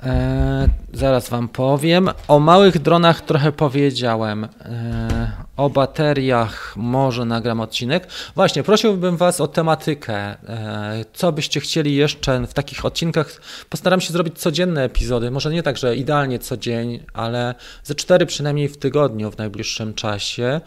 E, zaraz Wam powiem. O małych dronach trochę powiedziałem. E, o bateriach może nagram odcinek. Właśnie, prosiłbym Was o tematykę. E, co byście chcieli jeszcze w takich odcinkach? Postaram się zrobić codzienne epizody. Może nie tak, że idealnie co dzień, ale ze cztery przynajmniej w tygodniu w najbliższym czasie.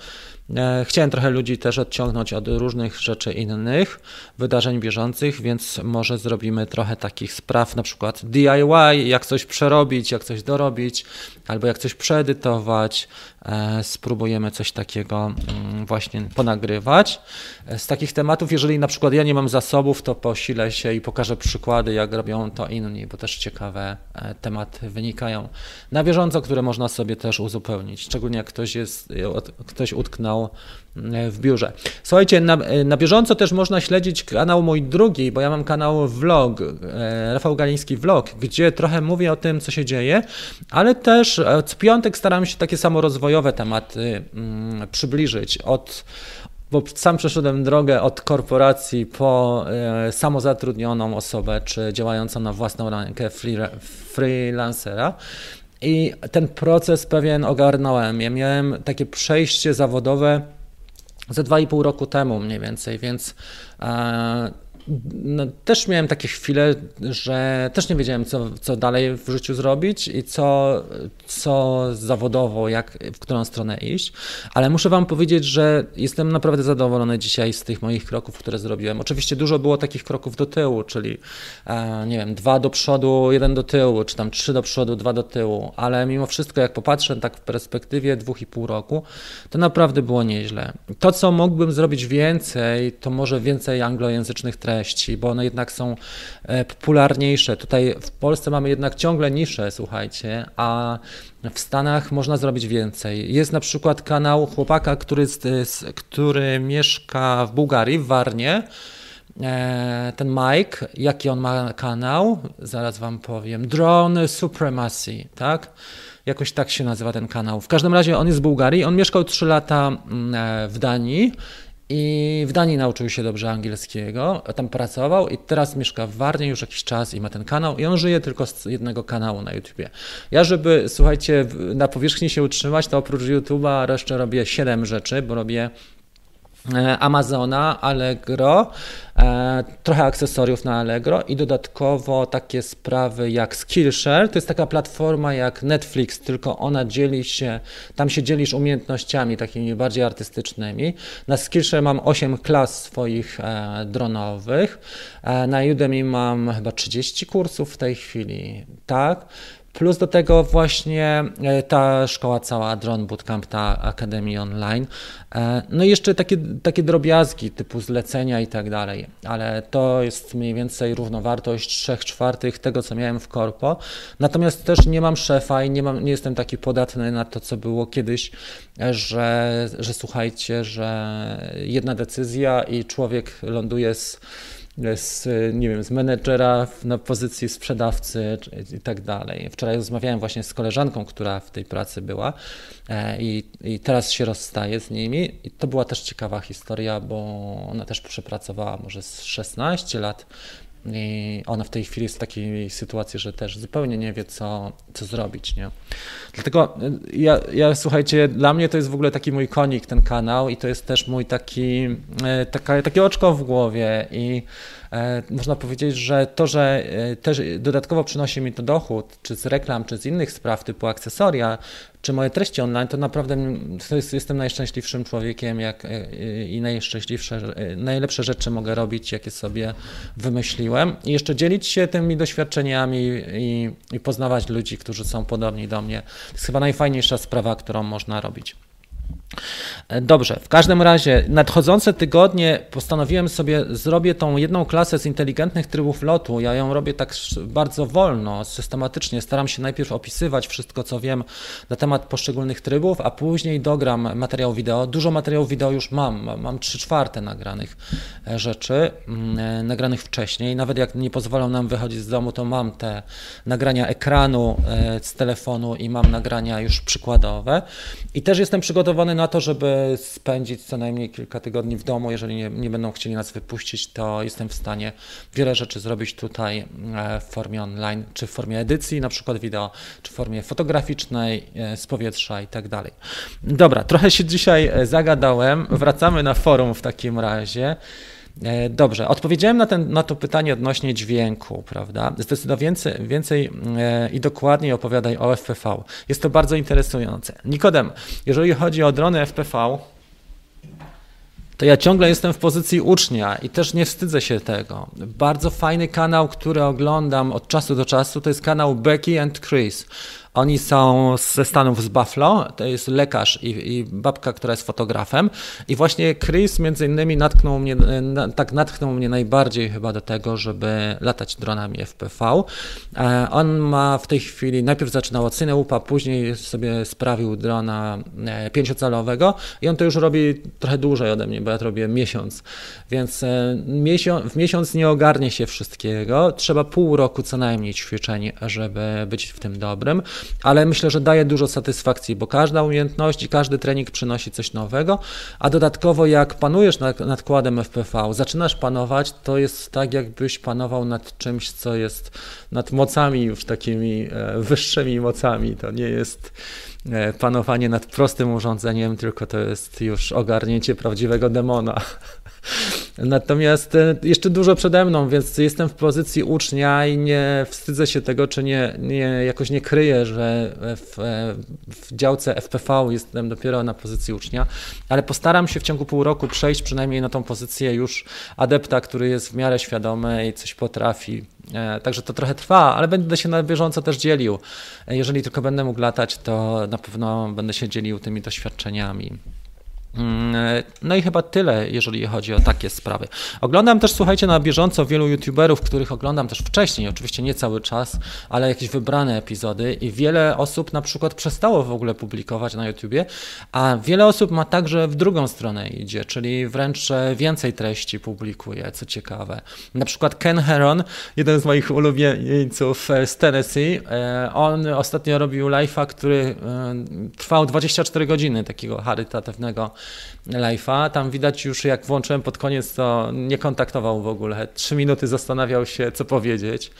E, chciałem trochę ludzi też odciągnąć od różnych rzeczy innych, wydarzeń bieżących, więc może zrobimy trochę takich spraw, na przykład DIY, jak coś przerobić, jak coś dorobić, albo jak coś przeedytować. E, spróbujemy coś takiego mm, właśnie ponagrywać. E, z takich tematów, jeżeli na przykład ja nie mam zasobów, to posilę się i pokażę przykłady, jak robią to inni, bo też ciekawe tematy wynikają na bieżąco, które można sobie też uzupełnić. Szczególnie jak ktoś jest, ktoś utknął E, w biurze. Słuchajcie, na, e, na bieżąco też można śledzić kanał mój drugi, bo ja mam kanał vlog, e, Rafał Galiński Vlog, gdzie trochę mówię o tym, co się dzieje, ale też co piątek staram się takie samorozwojowe tematy mm, przybliżyć od bo sam przeszedłem drogę od korporacji po e, samozatrudnioną osobę, czy działającą na własną rękę free, freelancera. I ten proces pewien ogarnąłem. Ja miałem takie przejście zawodowe ze 2,5 roku temu mniej więcej, więc e, no, też miałem takie chwile, że też nie wiedziałem, co, co dalej w życiu zrobić i co, co zawodowo, jak, w którą stronę iść, ale muszę Wam powiedzieć, że jestem naprawdę zadowolony dzisiaj z tych moich kroków, które zrobiłem. Oczywiście dużo było takich kroków do tyłu, czyli e, nie wiem, dwa do przodu, jeden do tyłu, czy tam trzy do przodu, dwa do tyłu, ale mimo wszystko, jak popatrzę tak w perspektywie dwóch i pół roku, to naprawdę było nieźle. To, co mógłbym zrobić więcej, to może więcej anglojęzycznych treści, treści, bo one jednak są e, popularniejsze. Tutaj w Polsce mamy jednak ciągle nisze, słuchajcie, a w Stanach można zrobić więcej. Jest na przykład kanał chłopaka, który, który mieszka w Bułgarii, w Warnie. E, ten Mike, jaki on ma kanał, zaraz wam powiem. Drone Supremacy, tak? Jakoś tak się nazywa ten kanał. W każdym razie on jest z Bułgarii, on mieszkał 3 lata mm, e, w Danii i w Danii nauczył się dobrze angielskiego, tam pracował i teraz mieszka w Warnie już jakiś czas i ma ten kanał i on żyje tylko z jednego kanału na YouTubie. Ja, żeby, słuchajcie, na powierzchni się utrzymać, to oprócz YouTube'a jeszcze robię 7 rzeczy, bo robię Amazona, Allegro, e, trochę akcesoriów na Allegro i dodatkowo takie sprawy jak Skillshare. To jest taka platforma jak Netflix, tylko ona dzieli się, tam się dzielisz umiejętnościami takimi bardziej artystycznymi. Na Skillshare mam 8 klas swoich e, dronowych. Na Udemy mam chyba 30 kursów w tej chwili, tak. Plus do tego właśnie e, ta szkoła cała Drone Bootcamp, ta Akademii Online. E, no i jeszcze takie, takie drobiazgi typu zlecenia i tak dalej, ale to jest mniej więcej równowartość 3 czwartych tego, co miałem w korpo. Natomiast też nie mam szefa i nie, mam, nie jestem taki podatny na to, co było kiedyś, że, że słuchajcie, że jedna decyzja i człowiek ląduje z z, nie wiem, z menedżera na pozycji sprzedawcy i tak dalej. Wczoraj rozmawiałem właśnie z koleżanką, która w tej pracy była e, i, i teraz się rozstaje z nimi. I to była też ciekawa historia, bo ona też przepracowała może z 16 lat i ona w tej chwili jest w takiej sytuacji, że też zupełnie nie wie, co, co zrobić. Nie? Dlatego y, ja, ja, słuchajcie, dla mnie to jest w ogóle taki mój konik, ten kanał, i to jest też mój taki, y, taka, takie oczko w głowie. I można powiedzieć, że to, że e, też dodatkowo przynosi mi to dochód, czy z reklam, czy z innych spraw typu akcesoria, czy moje treści online, to naprawdę to jest, jestem najszczęśliwszym człowiekiem jak, e, i najszczęśliwsze, najlepsze rzeczy mogę robić, jakie sobie wymyśliłem. I jeszcze dzielić się tymi doświadczeniami i, i poznawać ludzi, którzy są podobni do mnie. To jest chyba najfajniejsza sprawa, którą można robić. E, dobrze, w każdym razie nadchodzące tygodnie postanowiłem sobie, zrobię tą jedną klasę z inteligentnych trybów lotu. Ja ją robię tak bardzo wolno, systematycznie. Staram się najpierw opisywać wszystko, co wiem na temat poszczególnych trybów, a później dogram materiał wideo. Dużo materiałów wideo już mam, mam trzy czwarte nagranych e, rzeczy, mm, e, nagranych wcześniej. Nawet jak nie pozwolą nam wychodzić z domu, to mam te nagrania ekranu z telefonu i mam nagrania już przykładowe. I też jestem przygotowany na na to, żeby spędzić co najmniej kilka tygodni w domu. Jeżeli nie, nie będą chcieli nas wypuścić, to jestem w stanie wiele rzeczy zrobić tutaj e, w formie online, czy w formie edycji, na przykład wideo, czy w formie fotograficznej, e, z powietrza i tak dalej. Dobra, trochę się dzisiaj e, zagadałem. Wracamy na forum w takim razie. Dobrze, odpowiedziałem na, ten, na to pytanie odnośnie dźwięku, prawda? Zdecydowanie więcej, więcej e, i dokładniej opowiadaj o FPV. Jest to bardzo interesujące. Nikodem, jeżeli chodzi o drony FPV, to ja ciągle jestem w pozycji ucznia i też nie wstydzę się tego. Bardzo fajny kanał, który oglądam od czasu do czasu, to jest kanał Becky and Chris. Oni są ze Stanów z Buffalo, to jest lekarz i, i babka, która jest fotografem. I właśnie Chris między innymi natknął mnie, na, tak natchnął mnie najbardziej chyba do tego, żeby latać dronami FPV. E, on ma w tej chwili, najpierw zaczynał od Cineupa, później sobie sprawił drona e, pięciocalowego i on to już robi trochę dłużej ode mnie, bo ja to robię miesiąc. Więc e, w miesiąc nie ogarnie się wszystkiego. Trzeba pół roku co najmniej ćwiczeń, żeby być w tym dobrym ale myślę, że daje dużo satysfakcji, bo każda umiejętność i każdy trening przynosi coś nowego, a dodatkowo jak panujesz nad, nad kładem FPV, zaczynasz panować, to jest tak, jakbyś panował nad czymś, co jest nad mocami już takimi e, wyższymi mocami. To nie jest e, panowanie nad prostym urządzeniem, tylko to jest już ogarnięcie prawdziwego demona. Natomiast e, jeszcze dużo przede mną, więc jestem w pozycji ucznia i nie wstydzę się tego, czy nie, nie jakoś nie kryję, że w, e, w działce FPV jestem dopiero na pozycji ucznia, ale postaram się w ciągu pół roku przejść przynajmniej na tą pozycję już adepta, który jest w miarę świadomy i coś potrafi. E, także to trochę trwa, ale będę się na bieżąco też dzielił. Jeżeli tylko będę mógł latać, to na pewno będę się dzielił tymi doświadczeniami. Mm, no i chyba tyle, jeżeli chodzi o takie sprawy. Oglądam też, słuchajcie, na bieżąco wielu youtuberów, których oglądam też wcześniej, oczywiście nie cały czas, ale jakieś wybrane epizody i wiele osób na przykład przestało w ogóle publikować na YouTubie, a wiele osób ma także w drugą stronę idzie, czyli wręcz więcej treści publikuje, co ciekawe. Na przykład Ken Heron, jeden z moich ulubieńców z Tennessee, e, on ostatnio robił live'a, który e, trwał 24 godziny, takiego charytatywnego live'a. Tam widać już, jak włączyłem pod koniec, to nie kontaktował w ogóle. Trzy minuty zastanawiał się, co powiedzieć.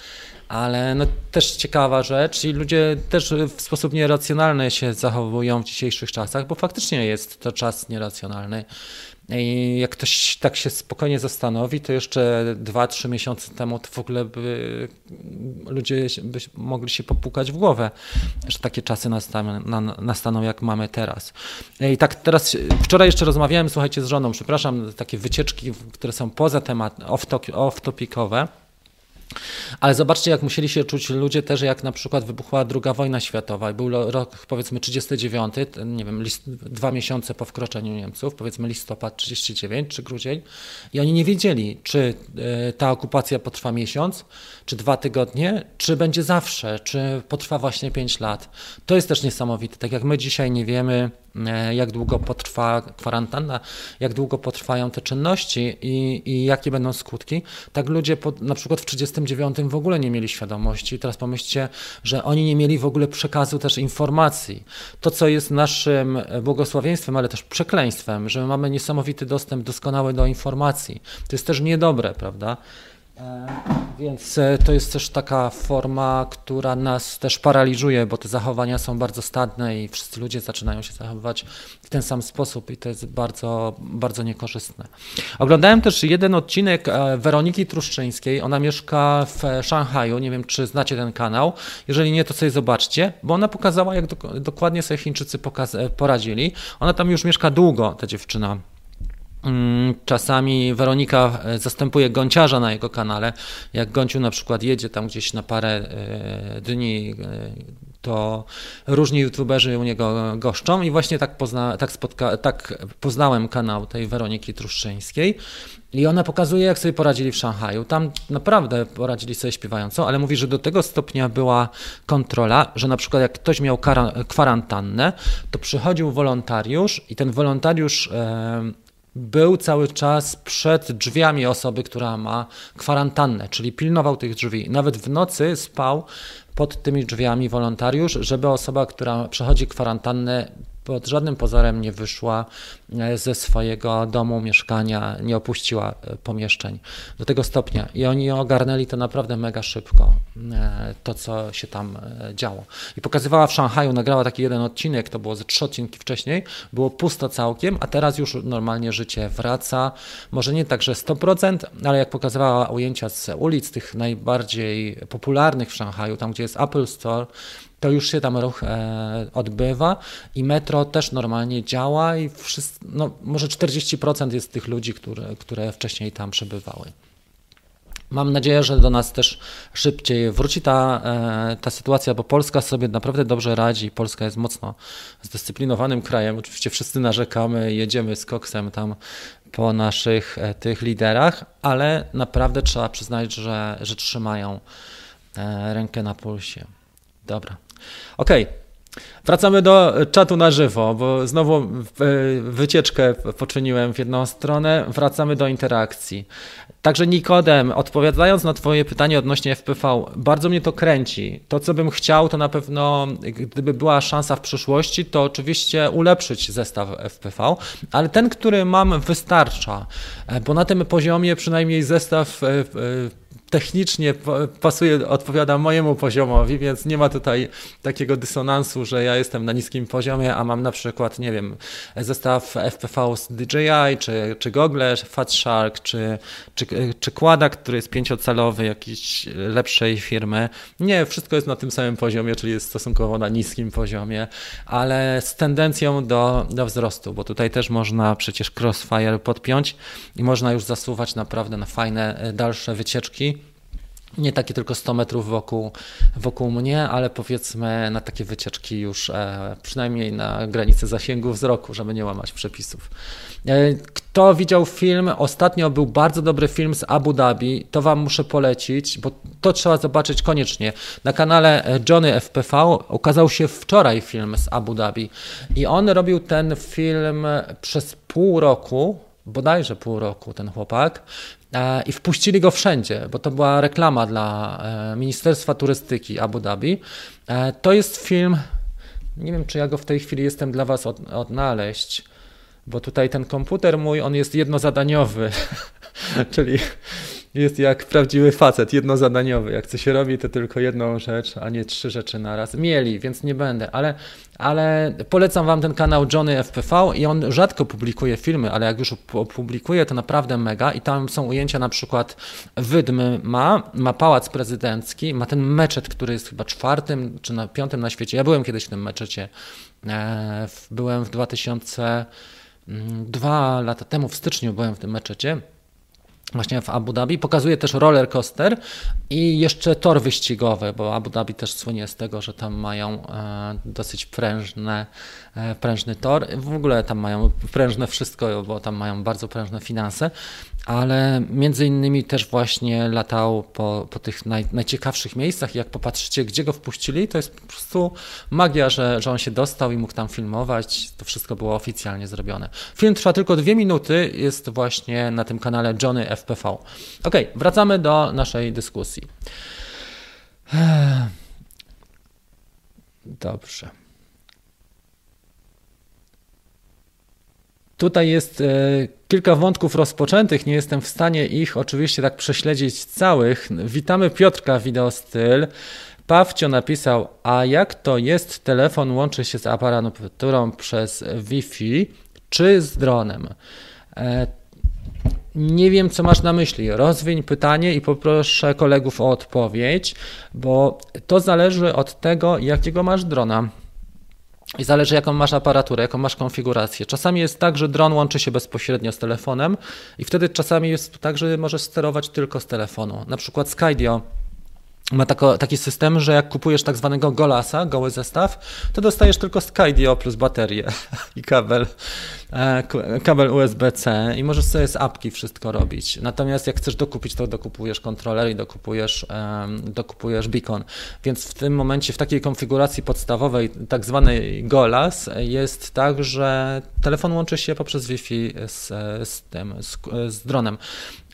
Ale no, też ciekawa rzecz i ludzie też w sposób nieracjonalny się zachowują w dzisiejszych czasach, bo faktycznie jest to czas nieracjonalny. I jak ktoś tak się spokojnie zastanowi, to jeszcze 2-3 miesiące temu to w ogóle by ludzie by mogli się popukać w głowę, że takie czasy nastaną, nastaną jak mamy teraz. I tak teraz, wczoraj jeszcze rozmawiałem, słuchajcie, z żoną, przepraszam, takie wycieczki, które są poza temat, off-topicowe. Ale zobaczcie, jak musieli się czuć ludzie też, jak na przykład wybuchła druga wojna światowa i był rok powiedzmy 39, nie wiem, list, dwa miesiące po wkroczeniu Niemców, powiedzmy listopad 39 czy grudzień i oni nie wiedzieli, czy e, ta okupacja potrwa miesiąc, czy dwa tygodnie, czy będzie zawsze, czy potrwa właśnie pięć lat. To jest też niesamowite. Tak jak my dzisiaj nie wiemy, jak długo potrwa kwarantanna, jak długo potrwają te czynności i, i jakie będą skutki, tak ludzie po, na przykład w 1939 w ogóle nie mieli świadomości. Teraz pomyślcie, że oni nie mieli w ogóle przekazu też informacji. To, co jest naszym błogosławieństwem, ale też przekleństwem, że mamy niesamowity dostęp doskonały do informacji. To jest też niedobre, prawda? E, więc e, to jest też taka forma, która nas też paraliżuje, bo te zachowania są bardzo stadne i wszyscy ludzie zaczynają się zachowywać w ten sam sposób i to jest bardzo, bardzo niekorzystne. Oglądałem też jeden odcinek e, Weroniki Truszczyńskiej. Ona mieszka w Szanghaju. Nie wiem, czy znacie ten kanał. Jeżeli nie, to sobie zobaczcie, bo ona pokazała, jak dokładnie sobie Chińczycy poradzili. Ona tam już mieszka długo, ta dziewczyna. Mm, czasami Weronika e, zastępuje gąciarza na jego kanale. Jak Gąciu na przykład jedzie tam gdzieś na parę e, dni, e, to różni youtuberzy u niego goszczą i właśnie tak, pozna, tak, spotka, tak poznałem kanał tej Weroniki Truszczyńskiej. I ona pokazuje, jak sobie poradzili w Szanghaju. Tam naprawdę poradzili sobie śpiewająco, ale mówi, że do tego stopnia była kontrola, że na przykład jak ktoś miał kwarantannę, to przychodził wolontariusz i ten wolontariusz był cały czas przed drzwiami osoby, która ma kwarantannę, czyli pilnował tych drzwi. Nawet w nocy spał pod tymi drzwiami wolontariusz, żeby osoba, która przechodzi kwarantannę, pod żadnym pozorem nie wyszła ze swojego domu, mieszkania, nie opuściła e, pomieszczeń do tego stopnia. I oni ogarnęli to naprawdę mega szybko, e, to co się tam działo. I pokazywała w Szanghaju, nagrała taki jeden odcinek, to było ze trzy odcinki wcześniej, było pusto całkiem, a teraz już normalnie życie wraca. Może nie tak, że 100%, ale jak pokazywała ujęcia z ulic, tych najbardziej popularnych w Szanghaju, tam gdzie jest Apple Store, to już się tam ruch e, odbywa i metro też normalnie działa i wszyscy, no, może 40% jest tych ludzi, które, które wcześniej tam przebywały. Mam nadzieję, że do nas też szybciej wróci ta, e, ta sytuacja, bo Polska sobie naprawdę dobrze radzi. Polska jest mocno zdyscyplinowanym krajem. Oczywiście wszyscy narzekamy, jedziemy z koksem tam po naszych e, tych liderach, ale naprawdę trzeba przyznać, że, że trzymają e, rękę na pulsie. Dobra. Okej. Okay. Wracamy do czatu na żywo, bo znowu wycieczkę poczyniłem w jedną stronę. Wracamy do interakcji. Także Nikodem, odpowiadając na Twoje pytanie odnośnie FPV, bardzo mnie to kręci. To, co bym chciał, to na pewno, gdyby była szansa w przyszłości, to oczywiście ulepszyć zestaw FPV, ale ten, który mam, wystarcza, bo na tym poziomie przynajmniej zestaw e, e, technicznie pasuje, odpowiada mojemu poziomowi, więc nie ma tutaj takiego dysonansu, że ja jestem na niskim poziomie, a mam na przykład, nie wiem, zestaw FPV z DJI, czy, czy Google, Fat Shark, czy, czy, czy Quadak, który jest pięciocalowy, jakiejś lepszej firmy. Nie, wszystko jest na tym samym poziomie, czyli jest stosunkowo na niskim poziomie, ale z tendencją do, do wzrostu, bo tutaj też można przecież Crossfire podpiąć i można już zasuwać naprawdę na fajne e, dalsze wycieczki nie takie tylko 100 metrów wokół, wokół mnie, ale powiedzmy na takie wycieczki już e, przynajmniej na granicy zasięgu wzroku, żeby nie łamać przepisów. E, kto widział film? Ostatnio był bardzo dobry film z Abu Dhabi. To Wam muszę polecić, bo to trzeba zobaczyć koniecznie. Na kanale Johnny FPV ukazał się wczoraj film z Abu Dhabi i on robił ten film przez pół roku bodajże pół roku ten chłopak e, i wpuścili go wszędzie, bo to była reklama dla e, Ministerstwa Turystyki Abu Dhabi. E, to jest film, nie wiem czy ja go w tej chwili jestem dla Was od, odnaleźć, bo tutaj ten komputer mój, on jest jednozadaniowy, czyli jest jak prawdziwy facet, jednozadaniowy. Jak coś robi, to tylko jedną rzecz, a nie trzy rzeczy naraz. Mieli, więc nie będę, ale, ale polecam Wam ten kanał Johnny FPV i on rzadko publikuje filmy, ale jak już opublikuje, to naprawdę mega i tam są ujęcia na przykład Wydmy ma, ma pałac prezydencki, ma ten meczet, który jest chyba czwartym czy na piątym na świecie. Ja byłem kiedyś w tym meczecie, e, byłem w 2000 mm, lata temu w styczniu byłem w tym meczecie właśnie w Abu Dhabi. Pokazuje też roller coaster i jeszcze tor wyścigowy, bo Abu Dhabi też słynie z tego, że tam mają e, dosyć prężne, e, prężny tor. W ogóle tam mają prężne wszystko, bo tam mają bardzo prężne finanse ale między innymi też właśnie latał po, po tych naj, najciekawszych miejscach. Jak popatrzycie, gdzie go wpuścili, to jest po prostu magia, że, że on się dostał i mógł tam filmować. To wszystko było oficjalnie zrobione. Film trwa tylko dwie minuty, jest właśnie na tym kanale Johnny FPV. Ok, wracamy do naszej dyskusji. Dobrze. Tutaj jest e, kilka wątków rozpoczętych, nie jestem w stanie ich oczywiście tak prześledzić całych. Witamy Piotrka Wideostyl. Pawcio napisał, a jak to jest, telefon łączy się z aparaturą przez Wi-Fi czy z dronem? E, nie wiem, co masz na myśli. Rozwiń pytanie i poproszę kolegów o odpowiedź, bo to zależy od tego, jakiego masz drona. I zależy, jaką masz aparaturę, jaką masz konfigurację. Czasami jest tak, że dron łączy się bezpośrednio z telefonem, i wtedy czasami jest tak, że możesz sterować tylko z telefonu. Na przykład Skydio ma tako, taki system, że jak kupujesz tak zwanego Golasa, goły zestaw, to dostajesz tylko Skydio plus baterię i kabel, e, kabel USB-C i możesz sobie z apki wszystko robić. Natomiast jak chcesz dokupić, to dokupujesz kontroler i dokupujesz, dokupujesz beacon. Więc w tym momencie, w takiej konfiguracji podstawowej, tak zwanej Golas, jest tak, że telefon łączy się poprzez Wi-Fi z, z, tym, z, z dronem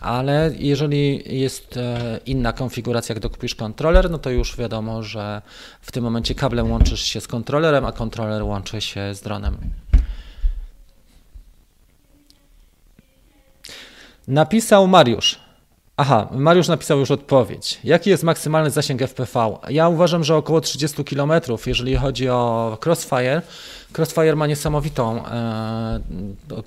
ale jeżeli jest e, inna konfiguracja, jak dokupisz kontroler, no to już wiadomo, że w tym momencie kablem łączysz się z kontrolerem, a kontroler łączy się z dronem. Napisał Mariusz. Aha, Mariusz napisał już odpowiedź. Jaki jest maksymalny zasięg FPV? Ja uważam, że około 30 km, jeżeli chodzi o Crossfire. Crossfire ma niesamowitą, e,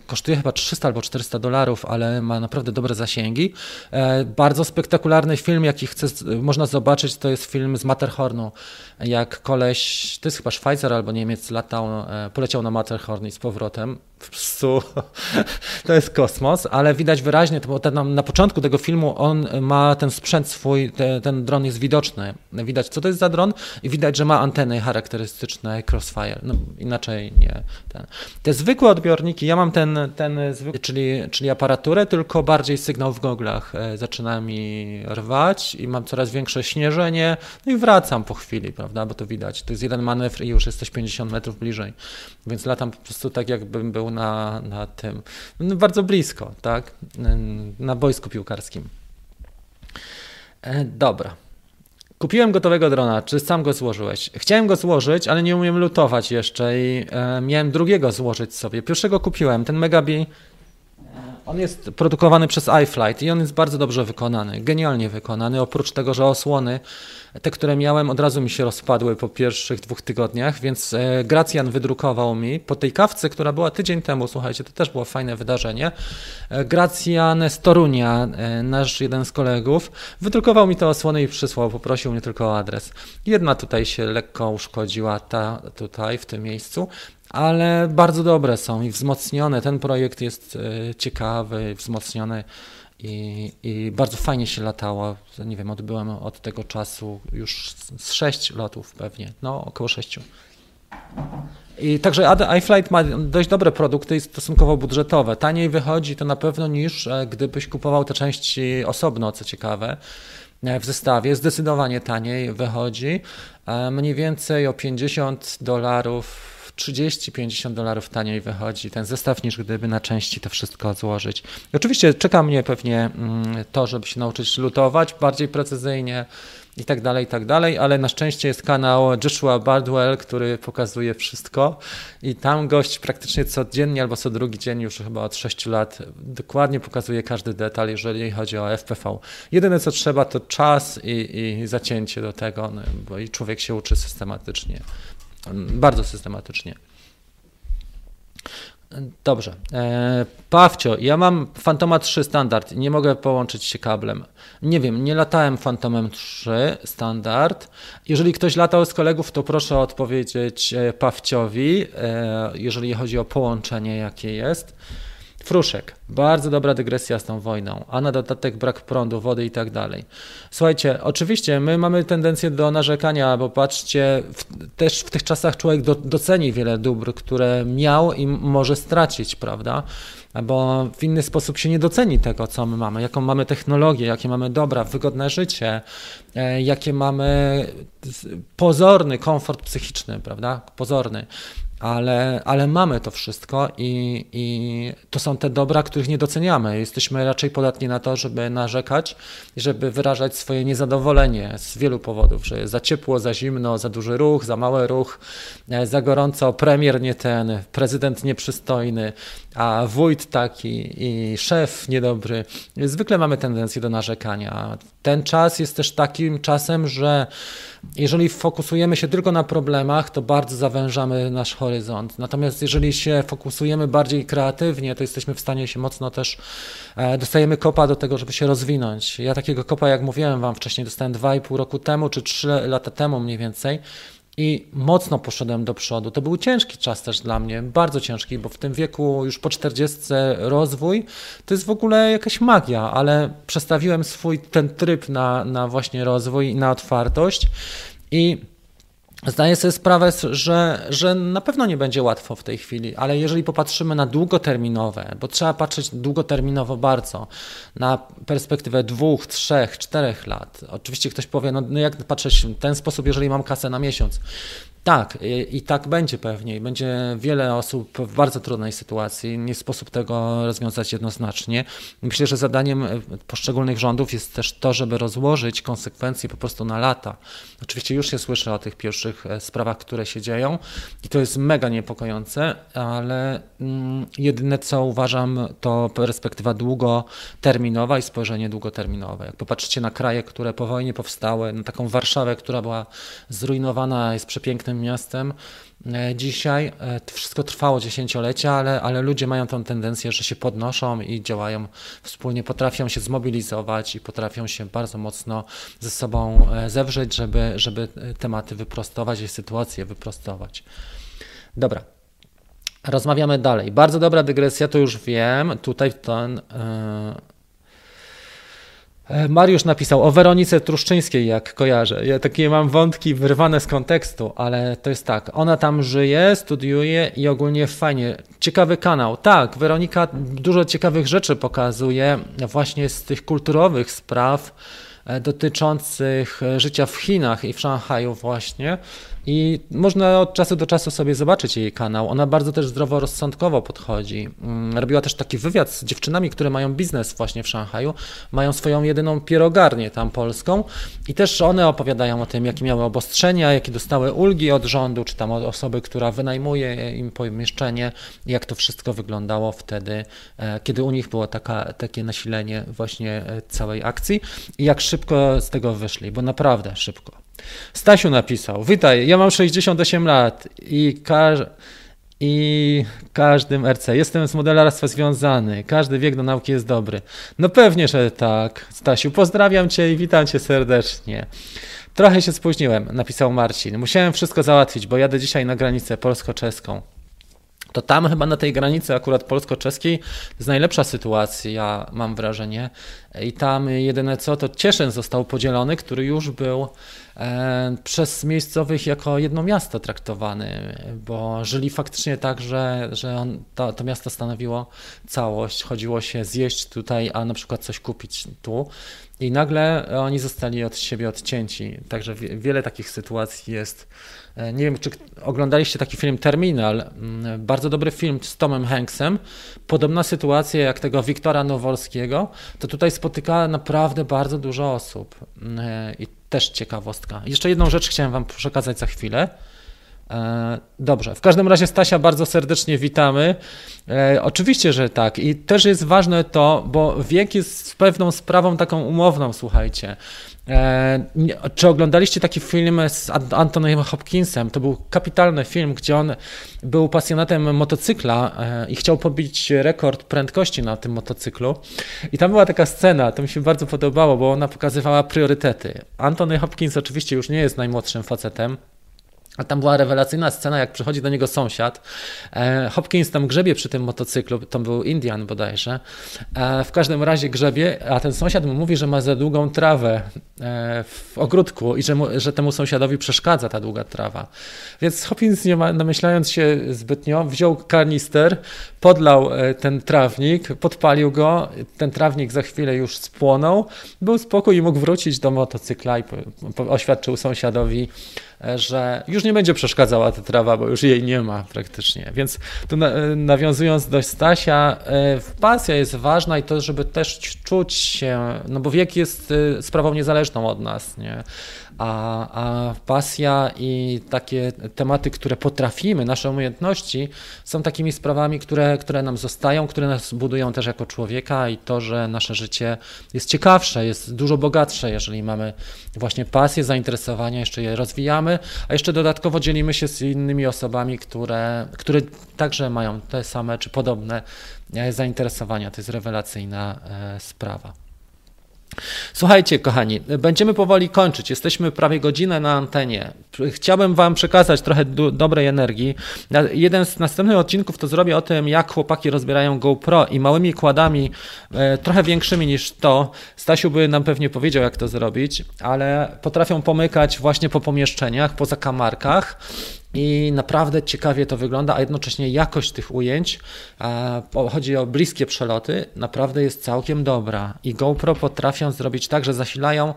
kosztuje chyba 300 albo 400 dolarów, ale ma naprawdę dobre zasięgi. E, bardzo spektakularny film, jaki chcę, można zobaczyć, to jest film z Matterhornu. Jak koleś, to jest chyba Szwajcar albo Niemiec, latał, e, poleciał na Matterhorn i z powrotem. W psu. to jest kosmos, ale widać wyraźnie, bo ten, na początku tego filmu on ma ten sprzęt swój, te, ten dron jest widoczny. Widać, co to jest za dron i widać, że ma anteny charakterystyczne Crossfire. No, inaczej raczej nie. Ten. Te zwykłe odbiorniki, ja mam ten, ten zwykły, czyli, czyli aparaturę, tylko bardziej sygnał w goglach e, zaczyna mi rwać i mam coraz większe śnieżenie, no i wracam po chwili, prawda, bo to widać. To jest jeden manewr i już jesteś 50 metrów bliżej, więc latam po prostu tak, jakbym był na, na tym, no bardzo blisko, tak, na boisku piłkarskim. E, dobra. Kupiłem gotowego drona, czy sam go złożyłeś? Chciałem go złożyć, ale nie umiem lutować jeszcze i e, miałem drugiego złożyć sobie. Pierwszego kupiłem, ten Megabi on jest produkowany przez iFlight i on jest bardzo dobrze wykonany, genialnie wykonany. Oprócz tego, że osłony, te, które miałem, od razu mi się rozpadły po pierwszych dwóch tygodniach, więc e, Gracjan wydrukował mi po tej kawce, która była tydzień temu, słuchajcie, to też było fajne wydarzenie. E, Gracjan z Torunia, e, nasz jeden z kolegów, wydrukował mi te osłony i przysłał, poprosił mnie tylko o adres. Jedna tutaj się lekko uszkodziła, ta tutaj w tym miejscu, ale bardzo dobre są i wzmocnione. Ten projekt jest e, ciekawy, wzmocniony i, i bardzo fajnie się latało. Nie wiem, odbyłem od tego czasu już z sześć lotów pewnie, no około sześciu. I także iFlight ma dość dobre produkty i stosunkowo budżetowe. Taniej wychodzi to na pewno niż e, gdybyś kupował te części osobno, co ciekawe e, w zestawie zdecydowanie taniej wychodzi. Mniej więcej o 50 dolarów 30-50 dolarów taniej wychodzi ten zestaw, niż gdyby na części to wszystko złożyć. Oczywiście czeka mnie pewnie mm, to, żeby się nauczyć lutować bardziej precyzyjnie i tak dalej, i tak dalej, ale na szczęście jest kanał Joshua Bardwell, który pokazuje wszystko i tam gość praktycznie codziennie albo co drugi dzień już chyba od 6 lat dokładnie pokazuje każdy detal, jeżeli chodzi o FPV. Jedyne co trzeba to czas i, i zacięcie do tego, no, bo i człowiek się uczy systematycznie. Bardzo systematycznie. Dobrze. E, Pawcio, ja mam Fantoma 3 standard nie mogę połączyć się kablem. Nie wiem, nie latałem Fantomem 3 standard. Jeżeli ktoś latał z kolegów, to proszę odpowiedzieć e, Pawciowi, e, jeżeli chodzi o połączenie, jakie jest. Fruszek, bardzo dobra dygresja z tą wojną, a na dodatek brak prądu, wody i tak dalej. Słuchajcie, oczywiście my mamy tendencję do narzekania, bo patrzcie, w, też w tych czasach człowiek do, doceni wiele dóbr, które miał i może stracić, prawda? Bo w inny sposób się nie doceni tego, co my mamy, jaką mamy technologię, jakie mamy dobra, wygodne życie, e, jakie mamy pozorny komfort psychiczny, prawda? Pozorny ale, ale mamy to wszystko i, i to są te dobra, których nie doceniamy. Jesteśmy raczej podatni na to, żeby narzekać, żeby wyrażać swoje niezadowolenie z wielu powodów, że jest za ciepło, za zimno, za duży ruch, za mały ruch, e, za gorąco, premier nie ten, prezydent nieprzystojny, a wójt taki i szef niedobry. Zwykle mamy tendencję do narzekania. Ten czas jest też takim czasem, że jeżeli fokusujemy się tylko na problemach, to bardzo zawężamy nasz horyzont. Natomiast jeżeli się fokusujemy bardziej kreatywnie, to jesteśmy w stanie się mocno też, e, dostajemy kopa do tego, żeby się rozwinąć. Ja takiego kopa, jak mówiłem Wam wcześniej, dostałem 2,5 roku temu, czy 3 lata temu mniej więcej i mocno poszedłem do przodu. To był ciężki czas też dla mnie, bardzo ciężki, bo w tym wieku już po 40 rozwój to jest w ogóle jakaś magia, ale przestawiłem swój ten tryb na, na właśnie rozwój i na otwartość i Zdaję sobie sprawę, że, że na pewno nie będzie łatwo w tej chwili, ale jeżeli popatrzymy na długoterminowe, bo trzeba patrzeć długoterminowo bardzo, na perspektywę dwóch, trzech, czterech lat. Oczywiście ktoś powie, no, no jak patrzeć w ten sposób, jeżeli mam kasę na miesiąc. Tak, i, i, tak będzie pewnie. Będzie wiele osób w bardzo trudnej sytuacji. Nie sposób tego rozwiązać jednoznacznie. Myślę, że zadaniem e, poszczególnych rządów jest też to, żeby rozłożyć konsekwencje po prostu na lata. Oczywiście już się słyszy o tych pierwszych e, sprawach, które się dzieją i to jest mega niepokojące, ale mm, jedyne co uważam to perspektywa długoterminowa i spojrzenie długoterminowe. Jak popatrzycie na kraje, które po wojnie powstały, na taką Warszawę, która była zrujnowana, jest przepiękna miastem. E, dzisiaj e, wszystko trwało dziesięciolecia, ale, ale ludzie mają tą tendencję, że się podnoszą i działają wspólnie, potrafią się zmobilizować i potrafią się bardzo mocno ze sobą e, zewrzeć, żeby, żeby tematy wyprostować i sytuacje wyprostować. Dobra, Rozmawiamy dalej. Bardzo dobra dygresja, to już wiem. Tutaj ten. E, Mariusz napisał o Weronice Truszczyńskiej, jak kojarzę. Ja takie mam wątki wyrwane z kontekstu, ale to jest tak. Ona tam żyje, studiuje i ogólnie fajnie. Ciekawy kanał. Tak, Weronika dużo ciekawych rzeczy pokazuje właśnie z tych kulturowych spraw dotyczących życia w Chinach i w Szanghaju właśnie. I można od czasu do czasu sobie zobaczyć jej kanał. Ona bardzo też zdroworozsądkowo podchodzi. Mm, robiła też taki wywiad z dziewczynami, które mają biznes właśnie w Szanghaju. Mają swoją jedyną pierogarnię tam polską i też one opowiadają o tym, jakie miały obostrzenia, jakie dostały ulgi od rządu, czy tam od osoby, która wynajmuje im pomieszczenie, jak to wszystko wyglądało wtedy, e, kiedy u nich było taka, takie nasilenie właśnie e, całej akcji i jak szybko z tego wyszli, bo naprawdę szybko. Stasiu napisał: Witaj, ja mam 68 lat i, każ i każdym RC. Jestem z modelarstwa związany. Każdy wiek do nauki jest dobry. No pewnie, że tak. Stasiu, pozdrawiam Cię i witam Cię serdecznie. Trochę się spóźniłem, napisał Marcin. Musiałem wszystko załatwić, bo jadę dzisiaj na granicę polsko-czeską to tam chyba na tej granicy akurat polsko-czeskiej jest najlepsza sytuacja, mam wrażenie. I tam jedyne co, to Cieszyn został podzielony, który już był e, przez miejscowych jako jedno miasto traktowany, bo żyli faktycznie tak, że, że on, to, to miasto stanowiło całość. Chodziło się zjeść tutaj, a na przykład coś kupić tu. I nagle oni zostali od siebie odcięci. Także wiele takich sytuacji jest. E, nie wiem, czy oglądaliście taki film Terminal. Mm, bardzo dobry film z Tomem Hanksem. Podobna sytuacja jak tego Wiktora Nowolskiego. To tutaj spotyka naprawdę bardzo dużo osób. Mm, e, I też ciekawostka. Jeszcze jedną rzecz chciałem Wam przekazać za chwilę. E, dobrze, w każdym razie Stasia bardzo serdecznie witamy. Oczywiście, że tak. I też jest ważne to, bo wiek jest pewną sprawą taką umowną, słuchajcie. E, czy oglądaliście taki film z Antonym Hopkinsem? To był kapitalny film, gdzie on był pasjonatem motocykla i chciał pobić rekord prędkości na tym motocyklu. I tam była taka scena, to mi się bardzo podobało, bo ona pokazywała priorytety. Antony Hopkins oczywiście już nie jest najmłodszym facetem, A tam była rewelacyjna scena, jak przychodzi do niego sąsiad. E, Hopkins tam grzebie przy tym motocyklu, to był Indian bodajże. E, w każdym razie grzebie, a ten sąsiad mu mówi, że ma za długą trawę e, w ogródku i że, mu, że temu sąsiadowi przeszkadza ta długa trawa. Więc Hopkins, nie ma, namyślając się zbytnio, wziął karnister, podlał ten trawnik, podpalił go, ten trawnik za chwilę już spłonął, był spokój i mógł wrócić do motocykla i oświadczył sąsiadowi, że już nie będzie przeszkadzała ta trawa, bo już jej nie ma praktycznie. Więc tu nawiązując do Stasia, e, pasja jest ważna i to, żeby też czuć się, no bo wiek jest e, sprawą niezależną od nas, nie? A, a pasja i takie tematy, które potrafimy, nasze umiejętności są takimi sprawami, które, które nam zostają, które nas budują też jako człowieka i to, że nasze życie jest ciekawsze, jest dużo bogatsze, jeżeli mamy właśnie pasję, zainteresowania, jeszcze je rozwijamy, a jeszcze dodatkowo dzielimy się z innymi osobami, które, które także mają te same czy podobne e, zainteresowania. To jest rewelacyjna e, sprawa. Słuchajcie, kochani, będziemy powoli kończyć. Jesteśmy prawie godzinę na antenie. Chciałbym Wam przekazać trochę do, dobrej energii. Jeden z następnych odcinków to zrobię o tym, jak chłopaki rozbierają GoPro i małymi kładami, e, trochę większymi niż to. Stasiu by nam pewnie powiedział, jak to zrobić, ale potrafią pomykać właśnie po pomieszczeniach, po zakamarkach i naprawdę ciekawie to wygląda, a jednocześnie jakość tych ujęć, chodzi o bliskie przeloty, naprawdę jest całkiem dobra. I GoPro potrafią zrobić tak, że zasilają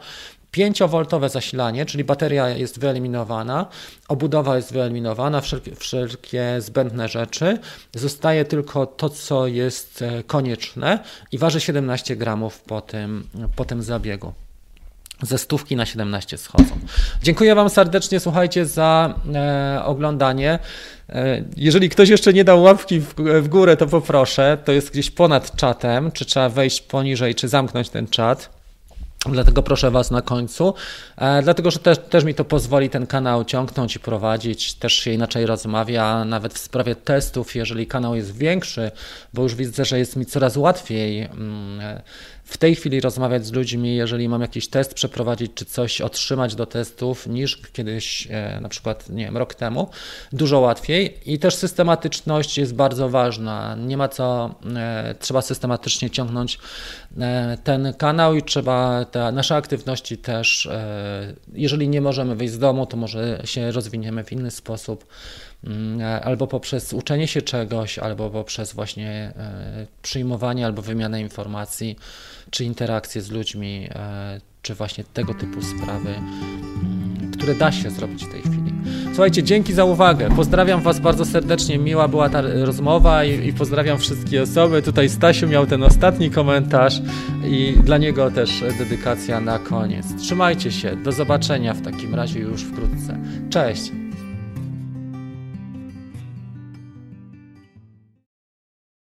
5V zasilanie, czyli bateria jest wyeliminowana, obudowa jest wyeliminowana, wszelkie, wszelkie zbędne rzeczy. Zostaje tylko to, co jest e, konieczne i waży 17 gramów po tym, po tym zabiegu ze stówki na 17 schodzą. Dziękuję Wam serdecznie, słuchajcie, za e, oglądanie. E, jeżeli ktoś jeszcze nie dał łapki w, w, górę, to poproszę. To jest gdzieś ponad czatem, czy trzeba wejść poniżej, czy zamknąć ten czat. Dlatego proszę Was na końcu, e, dlatego że też, też mi to pozwoli ten kanał ciągnąć i prowadzić, też się inaczej rozmawia, nawet w sprawie testów, jeżeli kanał jest większy, bo już widzę, że jest mi coraz łatwiej. Mm, w tej chwili rozmawiać z ludźmi, jeżeli mam jakiś test przeprowadzić, czy coś otrzymać do testów, niż kiedyś, e, na przykład, nie wiem, rok temu. Dużo łatwiej i też systematyczność jest bardzo ważna. Nie ma co, e, trzeba systematycznie ciągnąć e, ten kanał i trzeba te nasze aktywności też, jeżeli nie możemy wyjść z domu, to może się rozwiniemy w inny sposób albo poprzez uczenie się czegoś, albo poprzez właśnie przyjmowanie albo wymianę informacji czy interakcje z ludźmi, e, czy właśnie tego typu sprawy, mm, które da się zrobić w tej chwili. Słuchajcie, dzięki za uwagę. Pozdrawiam Was bardzo serdecznie. Miła była ta rozmowa i, i, pozdrawiam wszystkie osoby. Tutaj Stasiu miał ten ostatni komentarz i dla niego też dedykacja na koniec. Trzymajcie się. Do zobaczenia w takim razie już wkrótce. Cześć.